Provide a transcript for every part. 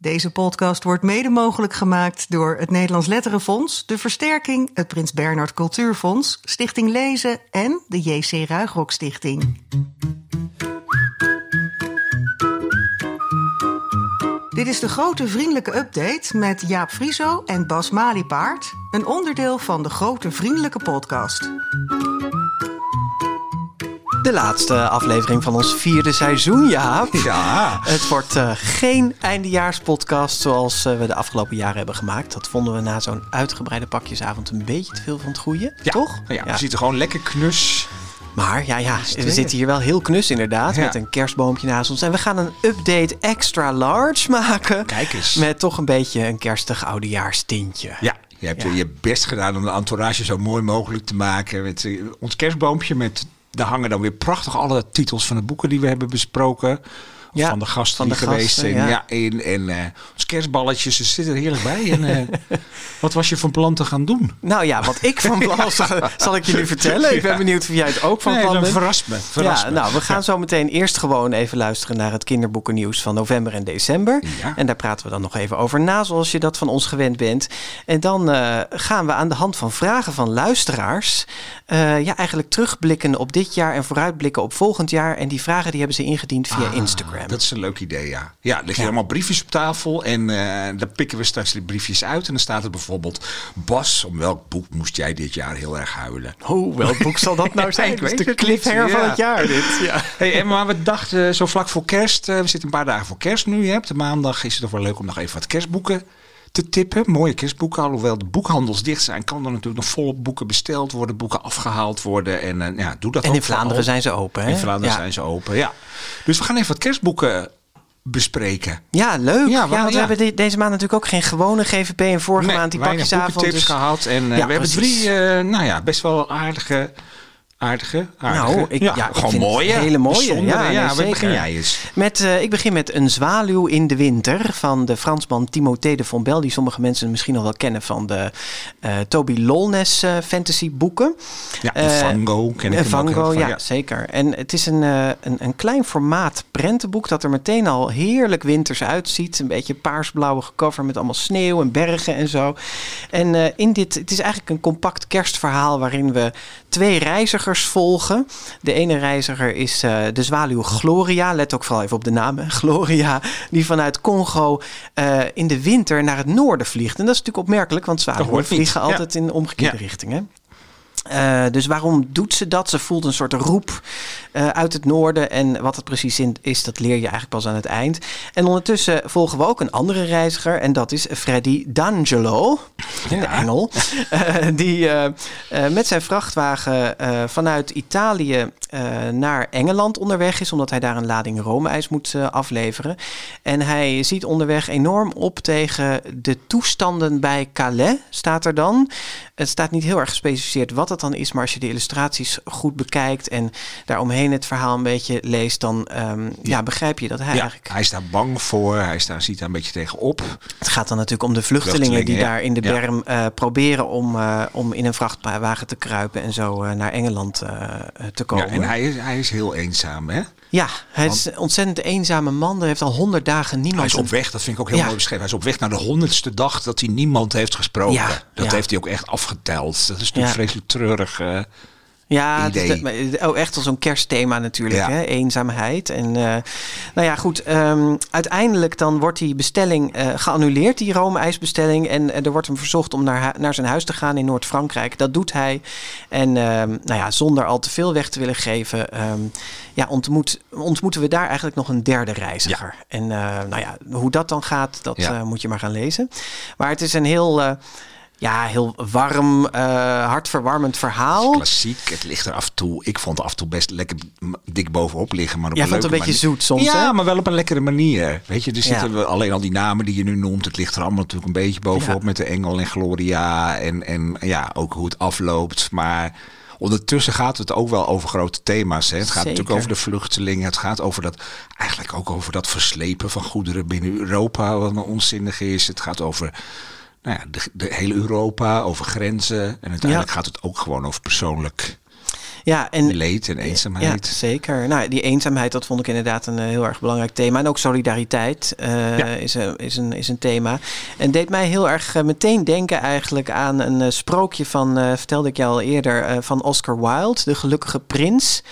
Deze podcast wordt mede mogelijk gemaakt door het Nederlands Letterenfonds, de Versterking, het Prins Bernhard Cultuurfonds, Stichting Lezen en de JC Ruigrok Stichting. Dit is de grote vriendelijke update met Jaap Frieso en Bas Maliepaard, een onderdeel van de grote vriendelijke podcast. De laatste aflevering van ons vierde seizoen, Jaap. Ja. Het wordt uh, geen eindejaarspodcast zoals uh, we de afgelopen jaren hebben gemaakt. Dat vonden we na zo'n uitgebreide pakjesavond een beetje te veel van het goede, ja. toch? Ja, we zitten gewoon lekker knus. Maar ja, ja, we zitten hier wel heel knus inderdaad. Ja. Met een kerstboompje naast ons. En we gaan een update extra large maken. Kijk eens. Met toch een beetje een kerstig oudejaarstintje. Ja, je hebt ja. je best gedaan om de entourage zo mooi mogelijk te maken. Met uh, ons kerstboompje met daar hangen dan weer prachtig alle titels van de boeken die we hebben besproken. Of ja, van de gasten van de die geweest zijn. ja. En uh, ons kerstballetjes, ze zitten er heerlijk bij. En, uh, wat was je van plan te gaan doen? Nou ja, wat ik van plan was, zal ik jullie vertellen. Ik ben benieuwd of jij het ook van nee, plan bent. Verras me. Verras ja, me. nou, we gaan zo meteen eerst gewoon even luisteren naar het kinderboekennieuws van november en december. En daar praten we dan nog even over na, zoals je dat van ons gewend bent. En dan uh, gaan we aan de hand van vragen van luisteraars, ja, eigenlijk terugblikken op dit jaar en vooruitblikken op volgend jaar. En die vragen die hebben ze ingediend via Ah, Instagram. Dat is een leuk idee, ja. Ja, er liggen ja. allemaal briefjes op tafel en uh, daar pikken we straks die briefjes uit. En dan staat er bijvoorbeeld, Bas, om welk boek moest jij dit jaar heel erg huilen? Oh, welk boek zal dat nou zijn? Ik weet de het cliffhanger van het jaar dit. Ja. Hey, maar we dachten zo vlak voor kerst, uh, we zitten een paar dagen voor kerst nu. Hebt de maandag is het toch wel leuk om nog even wat kerstboeken te tippen. Mooie kerstboeken. Alhoewel de boekhandels dicht zijn, kan er natuurlijk nog volop boeken besteld worden, boeken afgehaald worden. En uh, ja, doe dat En ook in Vlaanderen zijn ze open, hè? In Vlaanderen ja. zijn ze open, ja. Dus we gaan even wat kerstboeken bespreken. Ja, leuk. Ja, Ja, want ja. we hebben de, deze maand natuurlijk ook geen gewone GVP en vorige Nee, maand die pakjesavond. Dus... gehad. En uh, Ja, we hebben drie, uh, nou ja, best wel aardige... Aardige, aardige. Nou, ik, ja, ja, ik gewoon mooie. Hele mooie. bijzondere. Ja, ja, nee, waar zeker. begin jij eens? Met, uh, ik begin met Een zwaluw in de winter van de Fransman Timothée de Fontbel. Die sommige mensen misschien nog wel kennen van de uh, Toby Lolnes uh, fantasy boeken. Ja, en Vango ken ik ook heel van, ja, ja. zeker. En het is een, een, een klein formaat prentenboek dat er meteen al heerlijk winters uitziet. Een beetje paarsblauwe cover met allemaal sneeuw en bergen en zo. En in dit, het is eigenlijk een compact kerstverhaal waarin we twee reizigers volgen. De ene reiziger is uh, de zwaluw Gloria. Let ook vooral even op de naam. Gloria, die vanuit Congo uh, in de winter naar het noorden vliegt. En dat is natuurlijk opmerkelijk, want zwaluwen vliegen altijd ja. in de omgekeerde Ja. richting. Hè? Uh, dus waarom doet ze dat? Ze voelt een soort roep uh, uit het noorden. En wat het precies is, dat leer je eigenlijk pas aan het eind. En ondertussen volgen we ook een andere reiziger. En dat is Freddy D'Angelo, de engel. Uh, die met zijn vrachtwagen vanuit Italië naar Engeland onderweg is. Omdat hij daar een lading roomijs moet afleveren. En hij ziet onderweg enorm op tegen de toestanden bij Calais, staat er dan. Het staat niet heel erg gespecificeerd wat het dan is, maar als je de illustraties goed bekijkt en daaromheen het verhaal een beetje leest, dan um, ja. ja. begrijp je dat hij ja, eigenlijk. Hij is daar bang voor, hij is daar, ziet daar een beetje tegenop. Het gaat dan natuurlijk om de vluchtelingen, vluchtelingen die daar in de berm uh, proberen om, uh, om in een vrachtwagen te kruipen en zo uh, naar Engeland te komen. Ja, en hij is, hij is heel eenzaam, hè? Ja, hij is een ontzettend eenzame man. Er heeft al honderd dagen niemand. Hij is op weg, dat vind ik ook heel ja. mooi beschreven. Hij is op weg naar de honderdste dag dat hij niemand heeft gesproken. Ja, dat ja. heeft hij ook echt afgeteld. Dat is natuurlijk vreselijk treurig. Uh, ja, oh, echt als zo'n kerstthema natuurlijk, ja. hè? eenzaamheid. En uh, nou ja, goed. Um, uiteindelijk dan wordt die bestelling uh, geannuleerd, die roomijsbestelling. En uh, er wordt hem verzocht om naar, naar zijn huis te gaan in Noord-Frankrijk. Dat doet hij. En um, nou ja, zonder al te veel weg te willen geven, um, ja, ontmoet, ontmoeten we daar eigenlijk nog een derde reiziger. Ja. En nou ja, hoe dat dan gaat, dat ja. moet je maar gaan lezen. Maar het is een heel ja, heel warm, uh, hartverwarmend verhaal. Klassiek, het ligt er af en toe. Ik vond het af en toe best lekker dik bovenop liggen. Maar op Jij een vond het een beetje manier. zoet soms, Ja, hè? maar wel op een lekkere manier. Weet je, er zitten ja. alleen al die namen die je nu noemt. Het ligt er allemaal natuurlijk een beetje bovenop ja. met de Engel en Gloria. En, en ja, ook hoe het afloopt. Maar ondertussen gaat het ook wel over grote thema's. Hè? Het gaat Zeker. natuurlijk over de vluchtelingen. Het gaat over dat, eigenlijk ook over dat verslepen van goederen binnen Europa. Wat een onzinnig is. Het gaat over nou ja, de, de hele Europa, over grenzen. En uiteindelijk ja. gaat het ook gewoon over persoonlijk Ja, en leed en Ja, eenzaamheid. zeker. Nou, die eenzaamheid, dat vond ik inderdaad een eh, heel erg belangrijk thema. En ook solidariteit eh, Ja. is, een, is, een, is een thema. En deed mij heel erg eh, meteen denken eigenlijk aan een sprookje van, vertelde ik je al eerder, van Oscar Wilde, De Gelukkige Prins.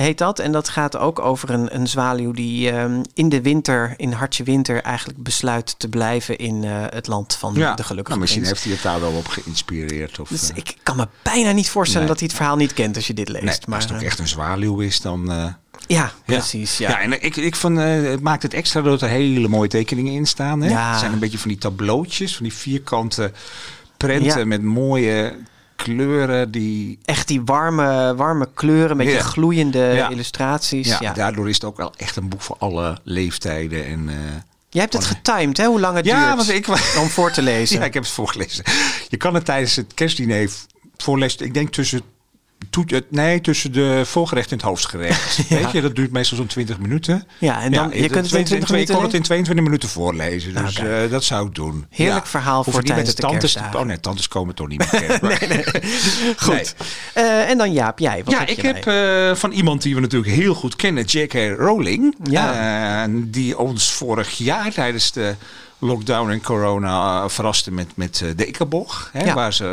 Heet dat. En dat gaat ook over een, een zwaluw die ehm, in de winter, in hartje winter, eigenlijk besluit te blijven in eh, het land van Ja, de gelukkige nou, misschien heeft hij het daar wel op geïnspireerd. Of, Dus eh, ik kan me bijna niet voorstellen Nee. dat hij het verhaal niet kent als je dit leest. nee, maar als het ook eh, echt een zwaluw is, dan... eh, Ja, precies. Ja. Ja, en ik, ik eh, het maakt het extra dat er hele mooie tekeningen in staan. Hè? Ja. Het zijn een beetje van die tableautjes, van die vierkante prenten Ja. met mooie kleuren die... Echt die warme, warme kleuren, Ja. gloeiende Ja. illustraties. Ja, Ja, daardoor is het ook wel echt een boek voor alle leeftijden. En, eh, Jij hebt het getimed, hè? Hoe lang het ja, duurt ik, om voor te lezen. ja, ik heb het voorgelezen. Je kan het tijdens het kerstdiner voorlezen. Ik denk tussen, nee, tussen de voorgerecht en het hoofdgerecht. Weet je, dat duurt meestal zo'n 20 minuten. Ja, en dan, je kunt het in 20 ik minuten kon het in lezen? 22 minuten voorlezen. Dus eh, dat zou ik doen. Heerlijk verhaal voor niet met tijdens de de tantes te-. Oh nee, tantes komen toch niet maar- Goed. Eh, en dan Jaap, jij. Wat ja, heb ik je heb eh, van iemand die we natuurlijk heel goed kennen, J.K. Rowling. Ja. Eh, die ons vorig jaar tijdens de lockdown en corona eh, verraste met, met de. Hè, Ja. Waar ze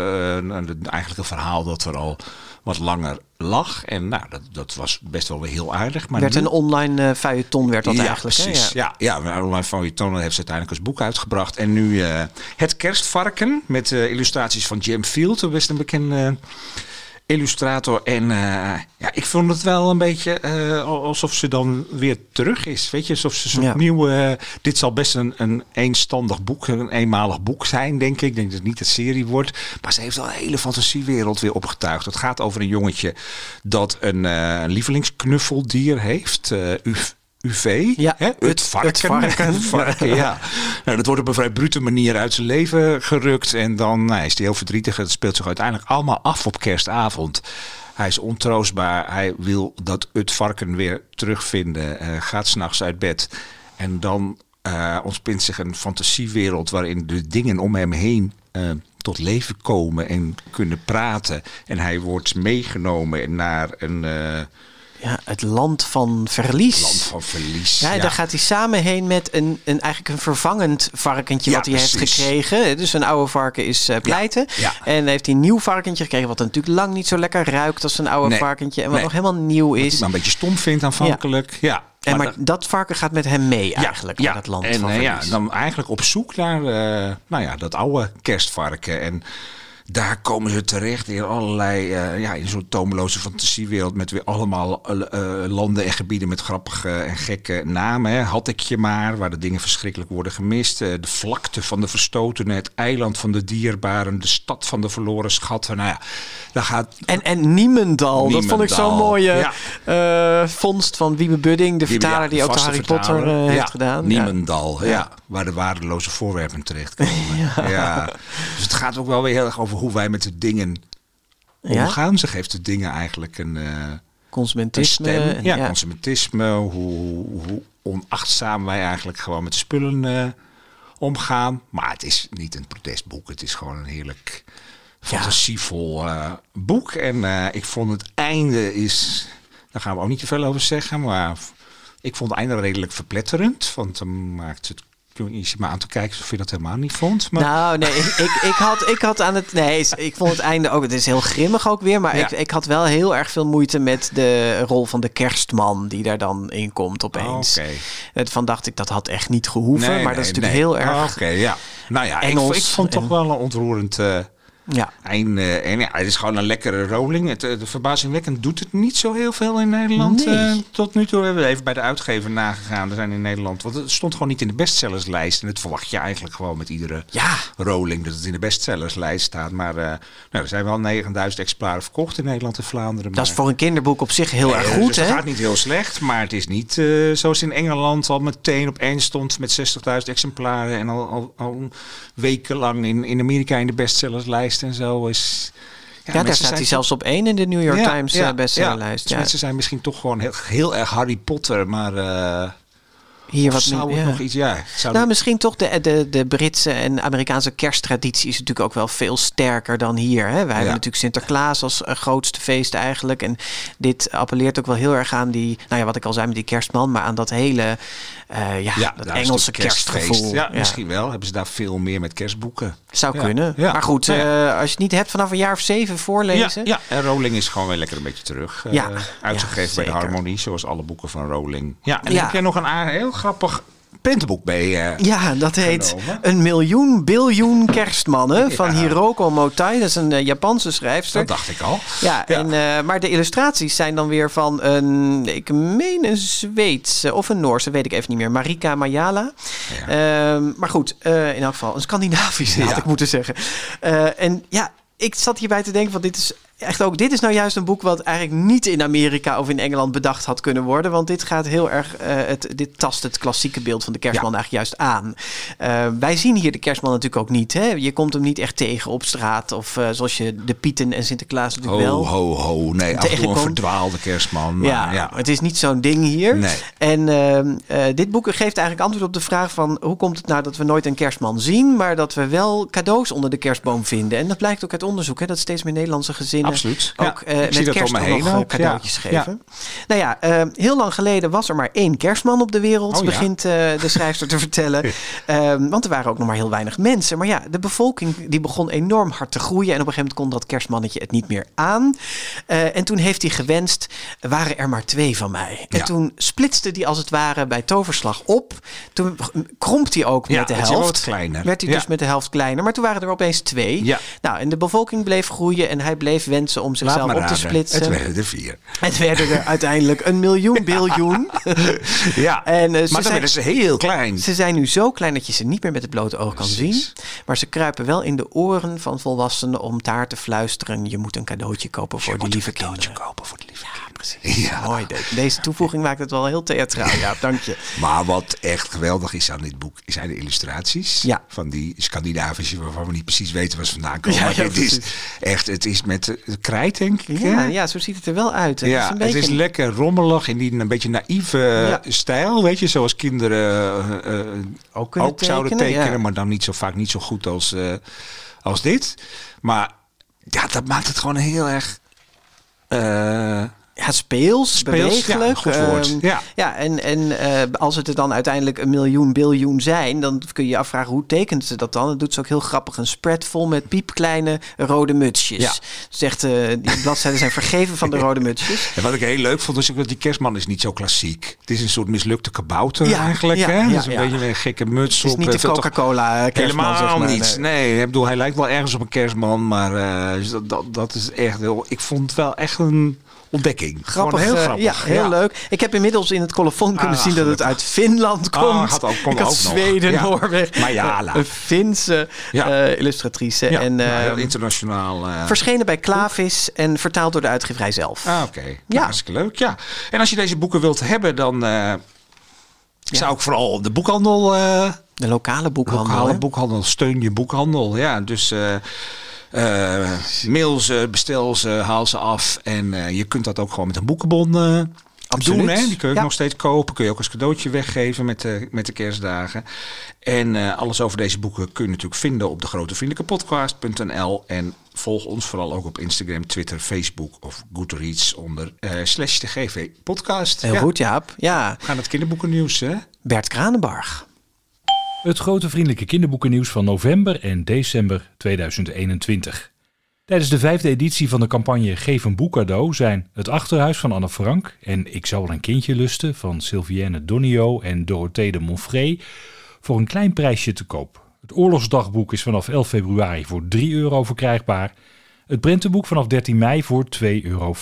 eigenlijk een verhaal dat er al wat langer lag. En nou, dat, dat was best wel weer heel aardig. Maar werd nu- een online eh feuilleton, werd dat ja, eigenlijk. hè? precies. Ja, ja, ja online van Tonen heeft ze uiteindelijk als boek uitgebracht. En nu eh, Het Kerstvarken met eh, illustraties van Jim Field, een best een bekende illustrator. En eh, ja, ik vond het wel een beetje eh, alsof ze dan weer terug is. Weet je, alsof ze zo'n Ja. nieuw... eh, dit zal best een, een eenstandig boek, een eenmalig boek zijn, denk ik. Ik denk dat het niet een serie wordt. Maar ze heeft wel een hele fantasiewereld weer opgetuigd. Het gaat over een jongetje dat een lievelingsknuffeldier heeft. UV. Ja, hè? het- het varken. het varken. Het varken, ja. Nou, dat wordt op een vrij brute manier uit zijn leven gerukt. En dan nou, is hij heel verdrietig. Het speelt zich uiteindelijk allemaal af op kerstavond. Hij is ontroostbaar. Hij wil dat het varken weer terugvinden. Eh, gaat s'nachts uit bed. En dan eh ontspint zich een fantasiewereld waarin de dingen om hem heen eh, tot leven komen en kunnen praten. En hij wordt meegenomen naar een Ja, het land van verlies. land van verlies. Ja, daar gaat hij samen heen met een, een, eigenlijk een vervangend varkentje Ja, wat hij heeft gekregen. Dus een oude varken is eh pleiten. ja. En heeft hij een nieuw varkentje gekregen, wat natuurlijk lang niet zo lekker ruikt als een oude Nee, varkentje. En wat nee. nog helemaal nieuw Wat is. hij maar een beetje stom vindt aanvankelijk. Ja. En maar dat- dat varken gaat met hem mee eigenlijk naar het land en van eh, ja, verlies. dan eigenlijk op zoek naar eh, nou ja, dat oude kerstvarken. En daar komen ze terecht in allerlei, eh, ja, in zo'n tomeloze fantasiewereld met weer allemaal eh, eh, landen en gebieden met grappige en gekke namen. Hè. Had ik je maar, waar de dingen verschrikkelijk worden gemist. De vlakte van de verstotenen, het eiland van de dierbaren, de stad van de verloren schatten. Nou ja, daar gaat En, en Niemendal, dat vond ik zo'n mooie ja. vondst van Wiebe Budding, de vertaler ja, die ook de Harry Potter heeft Ja, gedaan. Niemendal, ja. Ja. Waar de waardeloze voorwerpen terechtkomen. ja. Dus het gaat ook wel weer heel erg over hoe wij met de dingen Ja? omgaan. Ze geeft de dingen eigenlijk een, eh, een Consumentisme. stem. en- Ja, ja. consumentisme. Hoe, hoe onachtzaam wij eigenlijk gewoon met spullen eh, omgaan. Maar het is niet een protestboek. Het is gewoon een heerlijk fantasievol eh, boek. En ik vond het einde is... Daar gaan we ook niet te veel over zeggen. Maar ik vond het einde redelijk verpletterend. Want dan maakt het... Je zit me aan te kijken of je dat helemaal niet vond. Maar Nou, nee, ik, ik, ik, had, ik had aan het. Nee, ik vond het einde ook. Het is heel grimmig ook weer. Maar Ja. ik, ik had wel heel erg veel moeite met de rol van de kerstman die daar dan in komt opeens. Het Van dacht ik, dat had echt niet gehoeven. Nee, maar dat is natuurlijk nee. heel erg. Oh, Oké, ja. Nou ja, ik, Engels ik vond toch wel een ontroerend eh, Ja. einde. En ja, het is gewoon een lekkere rolling. Het, eh, de verbazingwekkend doet het niet zo heel veel in Nederland. Nee. eh, tot nu toe hebben we even bij de uitgever nagegaan. Er zijn in Nederland, want het stond gewoon niet in de bestsellerslijst. En dat verwacht je eigenlijk gewoon met iedere Ja. rolling dat het in de bestsellerslijst staat. Maar eh, nou, er zijn wel 9000 exemplaren verkocht in Nederland en Vlaanderen. Dat is maar- voor een kinderboek op zich heel erg eh, goed, dus het hè? gaat niet heel slecht, maar het is niet eh, zoals in Engeland al meteen op één stond met 60.000 exemplaren en al, al, al wekenlang in, in Amerika in de bestsellerslijst en zo is. Ja, daar staat hij zelfs op één in de New York Ja, Times ja, eh, bestsellerlijst. Dus mensen zijn misschien toch gewoon heel, heel erg Harry Potter, maar eh, hier wat zou meer- het ja. nog iets... Ja, zou Nou, misschien toch de, de, de Britse en Amerikaanse kersttraditie is natuurlijk ook wel veel sterker dan hier. Hè? Wij hebben natuurlijk Sinterklaas als eh, grootste feest eigenlijk. En dit appelleert ook wel heel erg aan die, nou ja, wat ik al zei met die kerstman, maar aan dat hele, eh, ja, ja, dat Engelse kerstgevoel. Ja, misschien wel. Hebben ze daar veel meer met kerstboeken. Zou kunnen. Maar goed, eh, als je het niet hebt vanaf een jaar of zeven voorlezen. Ja, en Rowling is gewoon weer lekker een beetje terug. Ja, uitgegeven bij de. Harmonie, zoals alle boeken van Rowling. Ja, en dan heb jij nog een heel grappig prentenboek bij. eh, Ja, dat heet Genomen. Een miljoen biljoen kerstmannen van. Hiroko Motai. Dat is een eh, Japanse schrijfster. dat dacht ik al. Ja, Ja. En, eh, maar de illustraties zijn dan weer van een, ik meen een Zweedse of een Noorse, weet ik even niet meer. Marika Mayala. Ehm, maar goed, in elk geval een Scandinavische had ik moeten zeggen. En ja, ik zat hierbij te denken van dit is echt ook, dit is nou juist een boek wat eigenlijk niet in Amerika of in Engeland bedacht had kunnen worden. Want dit gaat heel erg, eh, het, dit tast het klassieke beeld van de kerstman Ja. eigenlijk juist aan. Eh, wij zien hier de kerstman natuurlijk ook niet. Hè? Je komt hem niet echt tegen op straat. Of eh, zoals je de Pieten en Sinterklaas natuurlijk Ho, wel. ho, ho. Nee, af en toe een Tegenkomt. verdwaalde kerstman. Maar, Ja, ja. het is niet zo'n ding hier. Nee. En ehm, eh, dit boek geeft eigenlijk antwoord op de vraag van... hoe komt het nou dat we nooit een kerstman zien... maar dat we wel cadeaus onder de kerstboom vinden. En dat blijkt ook uit onderzoek... Hè, dat steeds meer Nederlandse gezinnen Absoluut. Ook eh, ik met kerst me ook heen nog eh, ook, ja. cadeautjes Ja. geven. Nou ja, eh, heel lang geleden was er maar één kerstman op de wereld... Oh ja. begint eh, de schrijfster te vertellen. Ehm, want er waren ook nog maar heel weinig mensen. Maar ja, de bevolking die begon enorm hard te groeien... en op een gegeven moment kon dat kerstmannetje het niet meer aan. Eh, en toen heeft hij gewenst, waren er maar twee van mij. En Ja. toen splitste hij als het ware bij toverslag op. Toen krompt hij ook Ja, met de helft. Werd hij Ja. dus met de helft kleiner. Maar toen waren er opeens twee. Ja. Nou, en de bevolking bleef groeien en hij bleef wensen om zichzelf op te splitsen. Het werden er vier. Het werden er uiteindelijk een miljoen biljoen. Ja, En, eh, ze maar dan zijn- werden ze heel klein. Ze zijn nu zo klein dat je ze niet meer met het blote oog kan zien. Maar ze kruipen wel in de oren van volwassenen om daar te fluisteren. Je moet een cadeautje kopen voor Je die moet lieve een cadeautje kinderen. kopen voor de lieve kinderen. Precies. Ja. Mooi. Deze toevoeging maakt het wel heel theatraal. Ja, dank je. Maar wat echt geweldig is aan dit boek, zijn de illustraties. Ja. Van die Scandinavische, waarvan we niet precies weten waar ze vandaan komen. Ja, maar dit is echt, het is met krijt, denk ik. Ja, ja, zo ziet het er wel uit. Het Ja, is een het beetje... is lekker rommelig in die een beetje naïeve stijl, weet je, zoals kinderen eh, eh, Ook kunnen zouden tekenen, tekenen, maar dan niet zo vaak niet zo goed als, eh, als dit. Maar ja, dat maakt het gewoon heel erg. eh, Ja, speels, Speels, bewegelijk. ja. Ehm, Ja. ja, en, en eh, als het er dan uiteindelijk een miljoen biljoen zijn, dan kun je je afvragen hoe tekent ze dat dan? Dat doet ze ook heel grappig. Een spread vol met piepkleine rode mutsjes. Ja. Zegt, eh die bladzijden zijn vergeven van de rode mutsjes. En wat ik heel leuk vond, is ook dat die kerstman is niet zo klassiek. Het is een soort mislukte kabouter Ja, eigenlijk. ja, hè? dat is een beetje een gekke muts Het is op. niet eh, de Coca-Cola kerstman, Helemaal zeg maar. niet. Nee. Ik bedoel, hij lijkt wel ergens op een kerstman, maar eh, dus dat, dat, dat is echt heel. Ik vond het wel echt een ontdekking. Grappig, Gewoon heel eh, grappig. Ja, heel leuk. Ik heb inmiddels in het colofon kunnen Ah, zien dat het uit Finland Ah, komt. had ook- ik had ook nog. Zweden, Ja. Noorwegen. Een Finse eh, illustratrice. Ja, en nou, heel eh, internationaal. eh, verschenen bij Klavis en vertaald door de uitgeverij zelf. Ah, oké. Ja. Ja. Hartstikke leuk. Ja. En als je deze boeken wilt hebben, dan zou ik vooral de boekhandel. De lokale boekhandel. lokale boekhandel. Steun je boekhandel. Ja, dus. Eh eh, mail ze, bestel ze, haal ze af. En eh, je kunt dat ook gewoon met een boekenbon eh, Absoluut. doen. Hè? Die kun je ook Ja. nog steeds kopen. Kun je ook als cadeautje weggeven met de, met de kerstdagen. En eh, alles over deze boeken kun je natuurlijk vinden op de grotevriendelijkepodcast.nl. En volg ons vooral ook op Instagram, Twitter, Facebook of Goodreads onder eh, slash de GV podcast. Heel Ja, goed, Jaap. Ja, We gaan het kinderboekennieuws, hè? Bert Kranenbarg. Het grote vriendelijke kinderboekennieuws van november en december 2021. Tijdens de vijfde editie van de campagne Geef een boek cadeau zijn Het Achterhuis van Anne Frank en Ik zou wel een kindje lusten van Sylvienne Donio en Dorothee de Monfray voor een klein prijsje te koop. Het oorlogsdagboek is vanaf 11 februari voor 3 euro verkrijgbaar. Het prentenboek vanaf 13 mei voor 2,50 euro.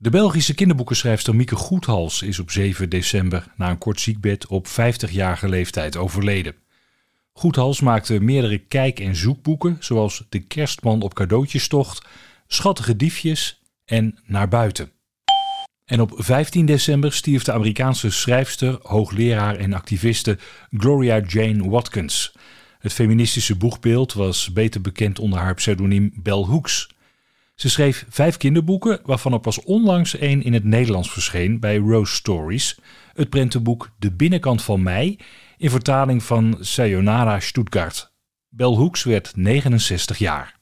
De Belgische kinderboekenschrijfster Mieke Goethals is op 7 december na een kort ziekbed op 50-jarige leeftijd overleden. Goethals maakte meerdere kijk- en zoekboeken, zoals De Kerstman op cadeautjestocht, Schattige diefjes en Naar buiten. En op 15 december stierf de Amerikaanse schrijfster, hoogleraar en activiste Gloria Jane Watkins. Het feministische boegbeeld was beter bekend onder haar pseudoniem Bell Hooks. Ze schreef vijf kinderboeken, waarvan er pas onlangs één in het Nederlands verscheen bij Rose Stories, het prentenboek De Binnenkant van Mij, in vertaling van Sayonara Stuttgart. Bel Hoeks werd 69 jaar.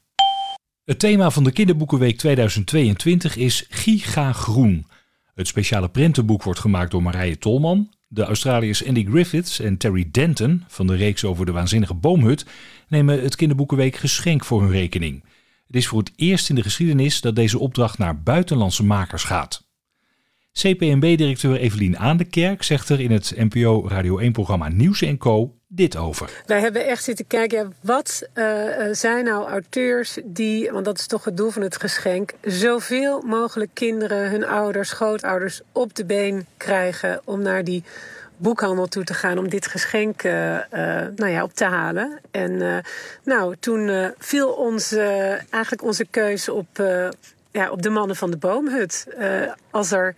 Het thema van de Kinderboekenweek 2022 is Giga Groen. Het speciale prentenboek wordt gemaakt door Marije Tolman. De Australiërs Andy Griffiths en Terry Denton van de reeks over de waanzinnige boomhut nemen het Kinderboekenweek geschenk voor hun rekening. Het is voor het eerst in de geschiedenis dat deze opdracht naar buitenlandse makers gaat. CPNB-directeur Evelien Aandekerk zegt er in het NPO Radio 1-programma Nieuws Co dit over. Wij hebben echt zitten kijken, wat uh, zijn nou auteurs die, want dat is toch het doel van het geschenk, zoveel mogelijk kinderen, hun ouders, schootouders op de been krijgen om naar die boekhandel toe te gaan om dit geschenk uh, uh, nou ja, op te halen. En uh, nou, toen viel ons, eigenlijk onze keuze op, ja, op de mannen van de boomhut. als er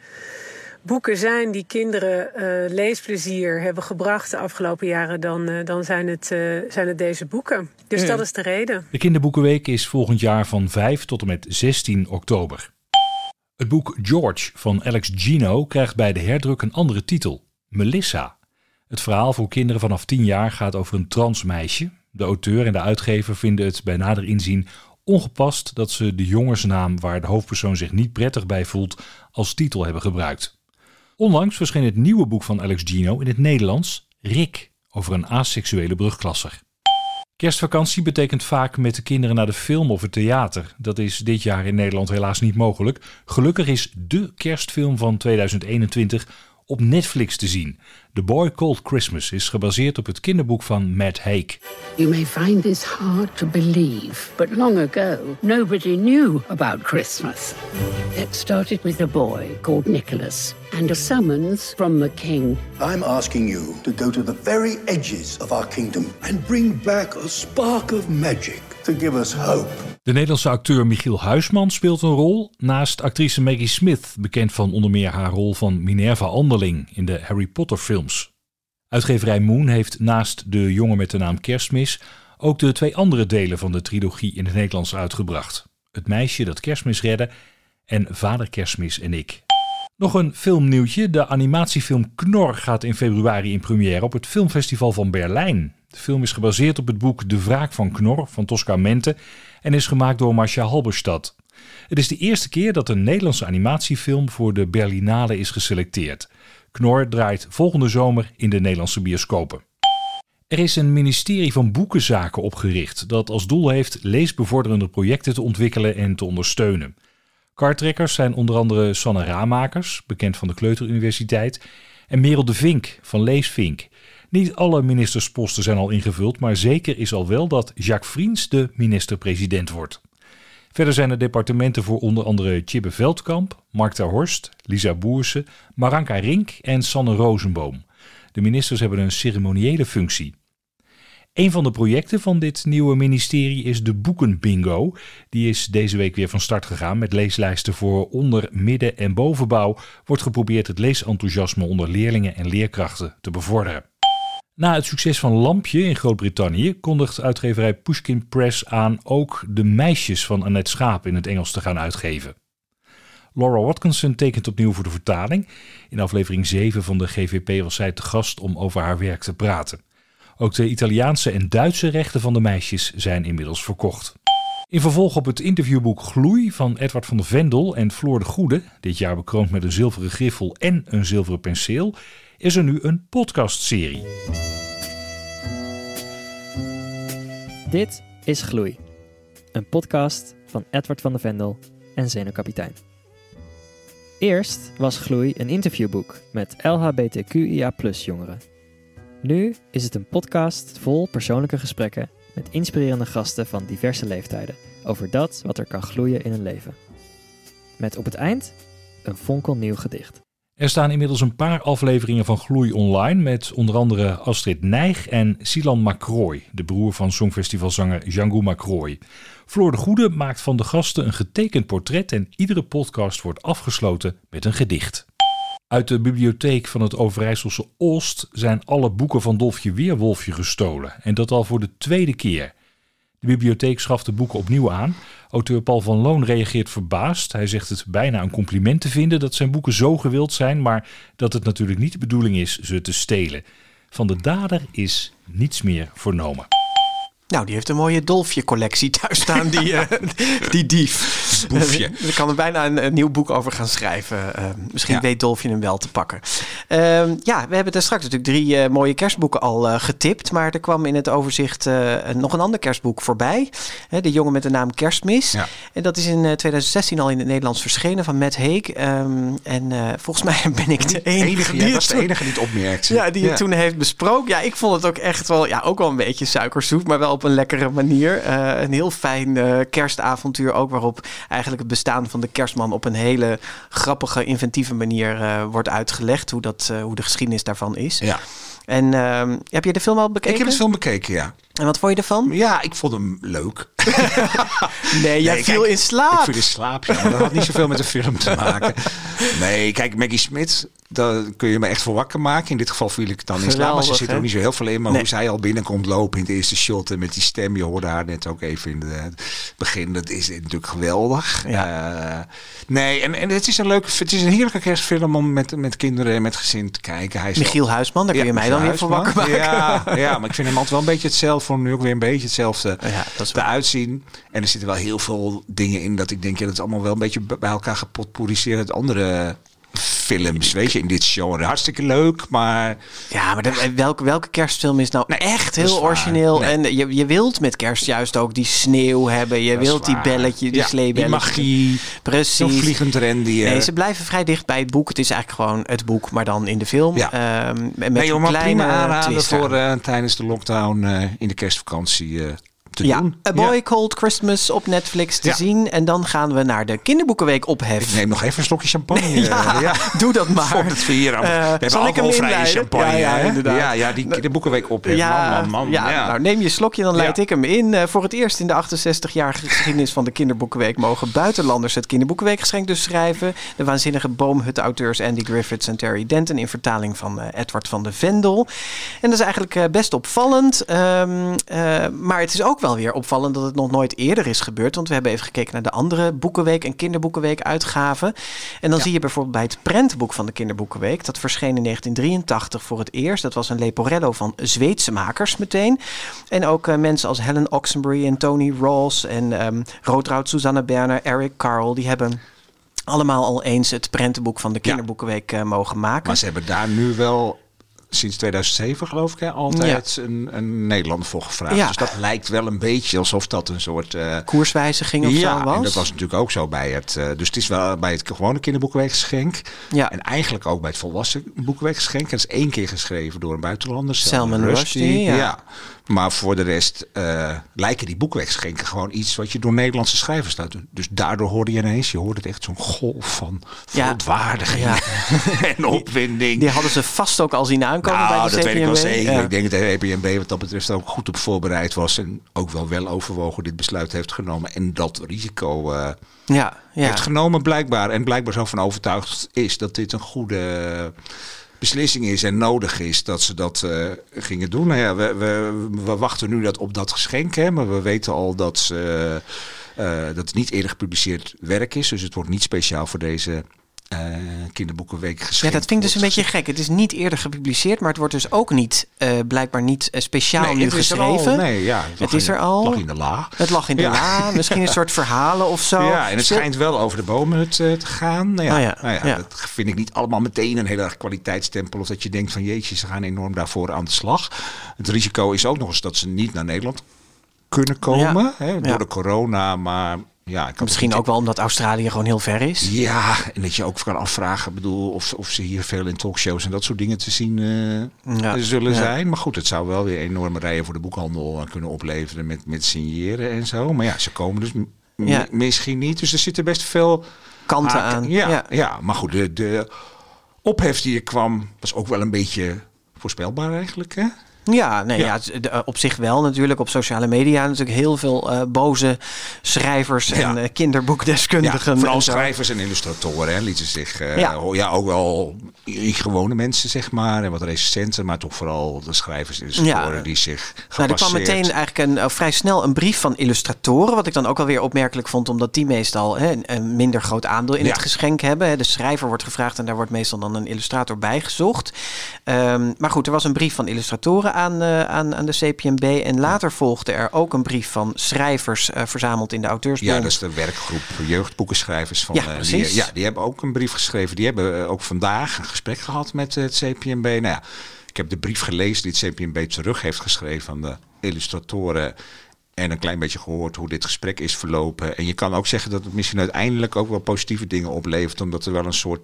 boeken zijn die kinderen leesplezier hebben gebracht de afgelopen jaren, dan, dan zijn, het, zijn het deze boeken. Dus dat is de reden. De Kinderboekenweek is volgend jaar van 5 tot en met 16 oktober. Het boek George van Alex Gino krijgt bij de herdruk een andere titel. Melissa. Het verhaal voor kinderen vanaf 10 jaar gaat over een transmeisje. De auteur en de uitgever vinden het bij nader inzien ongepast dat ze de jongensnaam waar de hoofdpersoon zich niet prettig bij voelt als titel hebben gebruikt. Onlangs verscheen het nieuwe boek van Alex Gino in het Nederlands, Rick, over een aseksuele brugklasser. Kerstvakantie betekent vaak met de kinderen naar de film of het theater. Dat is dit jaar in Nederland helaas niet mogelijk. Gelukkig is de kerstfilm van 2021 op Netflix te zien. The Boy Called Christmas is gebaseerd op het kinderboek van Matt Haig. You may find this hard to believe, but long ago nobody knew about Christmas. It started with a boy called Nicholas and a summons from the king. I'm asking you to go to the very edges of our kingdom and bring back a spark of magic to give us hope. De Nederlandse acteur Michiel Huisman speelt een rol, naast actrice Maggie Smith, bekend van onder meer haar rol van Minerva Anderling in de Harry Potter films. Uitgeverij Moon heeft naast De jongen met de naam Kerstmis ook de twee andere delen van de trilogie in het Nederlands uitgebracht. Het meisje dat Kerstmis redde en Vader Kerstmis en ik. Nog een filmnieuwtje. De animatiefilm Knor gaat in februari in première op het filmfestival van Berlijn. De film is gebaseerd op het boek De Wraak van Knor van Tosca Mente en is gemaakt door Marcia Halberstad. Het is de eerste keer dat een Nederlandse animatiefilm voor de Berlinale is geselecteerd. Knor draait volgende zomer in de Nederlandse bioscopen. Er is een ministerie van Boekenzaken opgericht dat als doel heeft leesbevorderende projecten te ontwikkelen en te ondersteunen. Kartrekkers zijn onder andere Sanne Raamakers, bekend van de Kleuteruniversiteit, en Merel de Vink van Leesvink. Niet alle ministersposten zijn al ingevuld, maar zeker is al wel dat Jacques Vriends de minister-president wordt. Verder zijn er departementen voor onder andere Chibbe Veldkamp, Mark Horst, Lisa Boerse, Maranka Rink en Sanne Rozenboom. De ministers hebben een ceremoniële functie. Een van de projecten van dit nieuwe ministerie is de Boekenbingo. Die is deze week weer van start gegaan met leeslijsten voor onder, midden- en bovenbouw. Wordt geprobeerd het leesenthousiasme onder leerlingen en leerkrachten te bevorderen. Na het succes van Lampje in Groot-Brittannië kondigt uitgeverij Pushkin Press aan ook De Meisjes van Annette Schaap in het Engels te gaan uitgeven. Laura Watkinson tekent opnieuw voor de vertaling. In aflevering 7 van de GVP was zij te gast om over haar werk te praten. Ook de Italiaanse en Duitse rechten van de meisjes zijn inmiddels verkocht. In vervolg op het interviewboek Gloei van Edward van der Vendel en Floor de Goede, dit jaar bekroond met een zilveren griffel en een zilveren penseel, is er nu een podcastserie. Dit is Gloei, een podcast van Edward van der Vendel en Zenuwkapitein. Eerst was Gloei een interviewboek met LHBTQIA jongeren. Nu is het een podcast vol persoonlijke gesprekken met inspirerende gasten van diverse leeftijden over dat wat er kan gloeien in een leven. Met op het eind een fonkelnieuw gedicht. Er staan inmiddels een paar afleveringen van Gloei online met onder andere Astrid Nijg en Silan Macroy, de broer van songfestivalzanger Django Macroy. Floor de Goede maakt van de gasten een getekend portret en iedere podcast wordt afgesloten met een gedicht. Uit de bibliotheek van het Overijsselse Oost zijn alle boeken van Dolfje Weerwolfje gestolen en dat al voor de tweede keer. De bibliotheek schaft de boeken opnieuw aan. Auteur Paul van Loon reageert verbaasd. Hij zegt het bijna een compliment te vinden dat zijn boeken zo gewild zijn, maar dat het natuurlijk niet de bedoeling is ze te stelen. Van de dader is niets meer vernomen. Nou, die heeft een mooie dolfje-collectie thuis staan, die, uh, die dief. Boefje. Ik kan er bijna een, een, nieuw boek over gaan schrijven. Uh, misschien Ja. weet Dolfje hem wel te pakken. Ehm, ja, we hebben er straks natuurlijk drie eh, mooie kerstboeken al eh, getipt. Maar er kwam in het overzicht eh, nog een ander kerstboek voorbij. De jongen met de naam Kerstmis. Ja. En dat is in eh, 2016 al in het Nederlands verschenen van Matt Haig. Ehm, en eh, volgens mij ben ik de enige, enige, die ja, de enige die het opmerkt. ja, die het toen heeft besproken. Ja, ik vond het ook echt wel, ja, ook wel een beetje suikerzoet, maar wel op een lekkere manier. Eh, een heel fijn eh, kerstavontuur ook, waarop eigenlijk het bestaan van de kerstman op een hele grappige, inventieve manier eh, wordt uitgelegd. Hoe, dat, hoe de geschiedenis daarvan is. Ja. En ehm, heb je de film al bekeken? Ik heb de film bekeken, ja. En wat vond je ervan? Ja, ik vond hem leuk. Nee, jij Nee, viel kijk, in slaap. Ik viel in slaap, ja. Maar dat had niet zoveel met de film te maken. Nee, kijk, Maggie Smith, daar kun je me echt voor wakker maken. In dit geval viel ik dan in slaap. Maar ze zit er ook niet zo heel veel in. Maar Nee. hoe zij al binnenkomt lopen in het eerste shot. En met die stem, je hoorde haar net ook even in het begin. Dat is natuurlijk geweldig. Eh, nee, en, en het is een leuke, het is een heerlijke kerstfilm om met, met kinderen en met gezin te kijken. Hij is Michiel Huisman, daar kun je Ja, mij dan weer voor wakker maken. Ja, ja, maar ik vind hem altijd wel een beetje hetzelfde. Hem nu ook weer een beetje hetzelfde Ja, dat eruit zien. En er zitten wel heel veel dingen in dat ik denk, ja, dat is allemaal wel een beetje bij elkaar gepotpourriseerd uit andere films, weet je, in dit genre. Hartstikke leuk, maar Ja, maar de- welke, welke kerstfilm is nou Nee, echt heel origineel? Nee. En je, je wilt met kerst juist ook die sneeuw hebben. Je dat wilt die belletje, die Ja. Die magie, Precies. vliegend rendier. Nee, ze blijven vrij dicht bij het boek. Het is eigenlijk gewoon het boek, maar dan in de film. Ja. Ehm, met nee, een joh, maar kleine prima aanraden voor eh, tijdens de lockdown eh, in de kerstvakantie eh, te ja, doen. A Boy Ja. Called Christmas op Netflix te Ja. zien. En dan gaan we naar de kinderboekenweek Ik ophef. neem nog even een slokje champagne. ja, eh, ja. doe dat maar. Vond het vier. Eh, we hebben alcoholvrije champagne. Ja, inderdaad. Ja, ja, die de boekenweek op. Ja, man, man, man. ja, nou neem je slokje, dan leid ik hem in. Eh, voor het eerst in de 68-jarige geschiedenis van de Kinderboekenweek mogen buitenlanders het Kinderboekenweekgeschenk dus schrijven. De waanzinnige boomhut-auteurs Andy Griffiths en Terry Denton in vertaling van Edward van de Vendel. En dat is eigenlijk best opvallend. Ehm, eh, maar het is ook wel weer opvallend dat het nog nooit eerder is gebeurd. Want we hebben even gekeken naar de andere Boekenweek en Kinderboekenweek uitgaven. En dan zie je bijvoorbeeld bij het prentenboek van de Kinderboekenweek. Dat verscheen in 1983 voor het eerst. Dat was een Leporello van Zweedse makers meteen. En ook eh, mensen als Helen Oxenbury en Tony Ross en Roodroud, Susanne Berner, Eric Carl. Die hebben allemaal al eens het prentenboek van de Kinderboekenweek eh, mogen maken. Maar ze hebben daar nu wel sinds 2007 geloof ik hè, altijd een, een Nederlander voor gevraagd. Ja. Dus dat lijkt wel een beetje alsof dat een soort... eh, Koerswijziging of ja, zo was. en dat was natuurlijk ook zo bij het... eh, dus het is wel bij het gewone kinderboekenweekgeschenk. Ja. En eigenlijk ook bij het volwassen boekenweekgeschenk. Het is één keer geschreven door een buitenlander. Salman Rushdie, ja. Maar voor de rest eh, lijken die boekweekgeschenken gewoon iets wat je door Nederlandse schrijvers laat doen. Dus daardoor hoorde je ineens, je hoorde het echt zo'n golf van verontwaardiging Ja. en opwinding. Die hadden ze vast ook al zien aankomen bij Nou, de dat weet ik wel zeker. Ja. Ik denk dat de EPMB wat dat betreft ook goed op voorbereid was. En ook wel wel overwogen dit besluit heeft genomen. En dat risico eh, heeft genomen blijkbaar. En blijkbaar zo van overtuigd is dat dit een goede beslissing is en nodig is dat ze dat eh, gingen doen. Nou ja, we, we, wachten nu dat op dat geschenk. Hè, maar we weten al dat, ze, eh, dat het niet eerder gepubliceerd werk is. Dus het wordt niet speciaal voor deze eh, kinderboekenweek Ja, geschenkt. dat vind ik dus een beetje gek. Het is niet eerder gepubliceerd, maar het wordt dus ook niet, eh, blijkbaar niet eh, speciaal Nee, nu het is er geschreven. al. Nee, ja, Het lag is in- er al. lag in de la. Het lag in de Ja. la, misschien een soort verhalen of zo. Ja, en het schijnt wel over de bomen het, eh, te gaan. Nou ja, Oh ja, nou ja, ja. dat vind ik niet allemaal meteen een hele erg kwaliteitstempel. Of dat je denkt van jeetje, ze gaan enorm daarvoor aan de slag. Het risico is ook nog eens dat ze niet naar Nederland kunnen komen. Ja, Hè, door ja. de corona, maar ja... Misschien ook wel omdat Australië gewoon heel ver is. Ja, en dat je ook kan afvragen, bedoel, of, of ze hier veel in talkshows en dat soort dingen te zien eh, Ja, zullen ja. zijn. Maar goed, het zou wel weer enorme rijen voor de boekhandel eh, kunnen opleveren met, met signeren en zo. Maar ja, ze komen dus Ja. misschien niet. Dus er zitten best veel Kanten haken- aan. Ja, Ja. ja. maar goed, de, de ophef die er kwam was ook wel een beetje voorspelbaar eigenlijk. Hè? Ja, nee, Ja. de- op zich wel natuurlijk. Op sociale media natuurlijk heel veel eh, boze schrijvers en Ja. eh, kinderboekdeskundigen. Ja, vooral en schrijvers en illustratoren hè, lieten zich, eh, Ja. ook wel gewone mensen zeg maar, en wat recensenten, maar toch vooral de schrijvers en illustratoren die zich Nou, er kwam meteen eigenlijk een, eh, vrij snel een brief van illustratoren. Wat ik dan ook wel weer opmerkelijk vond, omdat die meestal hè, een, minder groot aandeel in het geschenk hebben. hè. De schrijver wordt gevraagd en daar wordt meestal dan een illustrator bij gezocht. Ehm, maar goed, er was een brief van illustratoren aan, eh, aan, aan de CPMB. En later volgde er ook een brief van schrijvers eh, verzameld in de auteursbond. Ja, dat is de werkgroep jeugdboekenschrijvers van Ja, eh, die, ja, die hebben ook een brief geschreven. Die hebben ook vandaag een gesprek gehad met het CPMB. Nou ja, ik heb de brief gelezen die het CPMB terug heeft geschreven aan de illustratoren. En een klein beetje gehoord hoe dit gesprek is verlopen. En je kan ook zeggen dat het misschien uiteindelijk ook wel positieve dingen oplevert. Omdat er wel een soort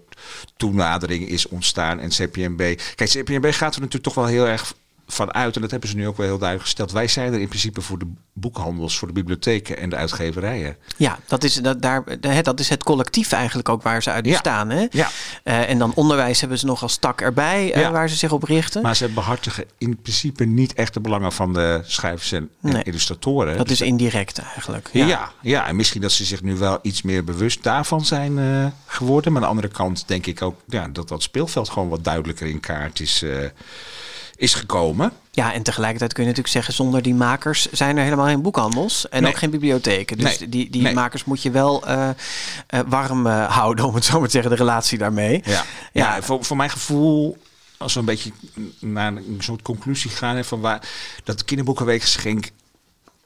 toenadering is ontstaan. En CPMB. Kijk, CPMB gaat er natuurlijk toch wel heel erg van uit. En dat hebben ze nu ook wel heel duidelijk gesteld. Wij zijn er in principe voor de boekhandels, voor de bibliotheken en de uitgeverijen. Ja, dat is, dat, daar, dat is het collectief eigenlijk ook waar ze uit Ja. bestaan. Hè? Ja. Eh, en dan onderwijs hebben ze nog als tak erbij eh, Ja. waar ze zich op richten. Maar ze behartigen in principe niet echt de belangen van de schrijvers en, Nee. illustratoren. dat Dus is indirect eigenlijk. ja. Ja, en misschien dat ze zich nu wel iets meer bewust daarvan zijn eh, geworden. Maar aan de andere kant denk ik ook ja, dat dat speelveld gewoon wat duidelijker in kaart is, is gekomen. Ja, en tegelijkertijd kun je natuurlijk zeggen, zonder die makers zijn er helemaal geen boekhandels en Nee. ook geen bibliotheken. Dus Nee. die, die Nee. makers moet je wel eh, eh, warm eh, houden, om het zo maar te zeggen, de relatie daarmee. Ja, Ja. ja. voor, voor mijn gevoel, als we een beetje naar een soort conclusie gaan, hè, van waar dat kinderboekenweekgeschenk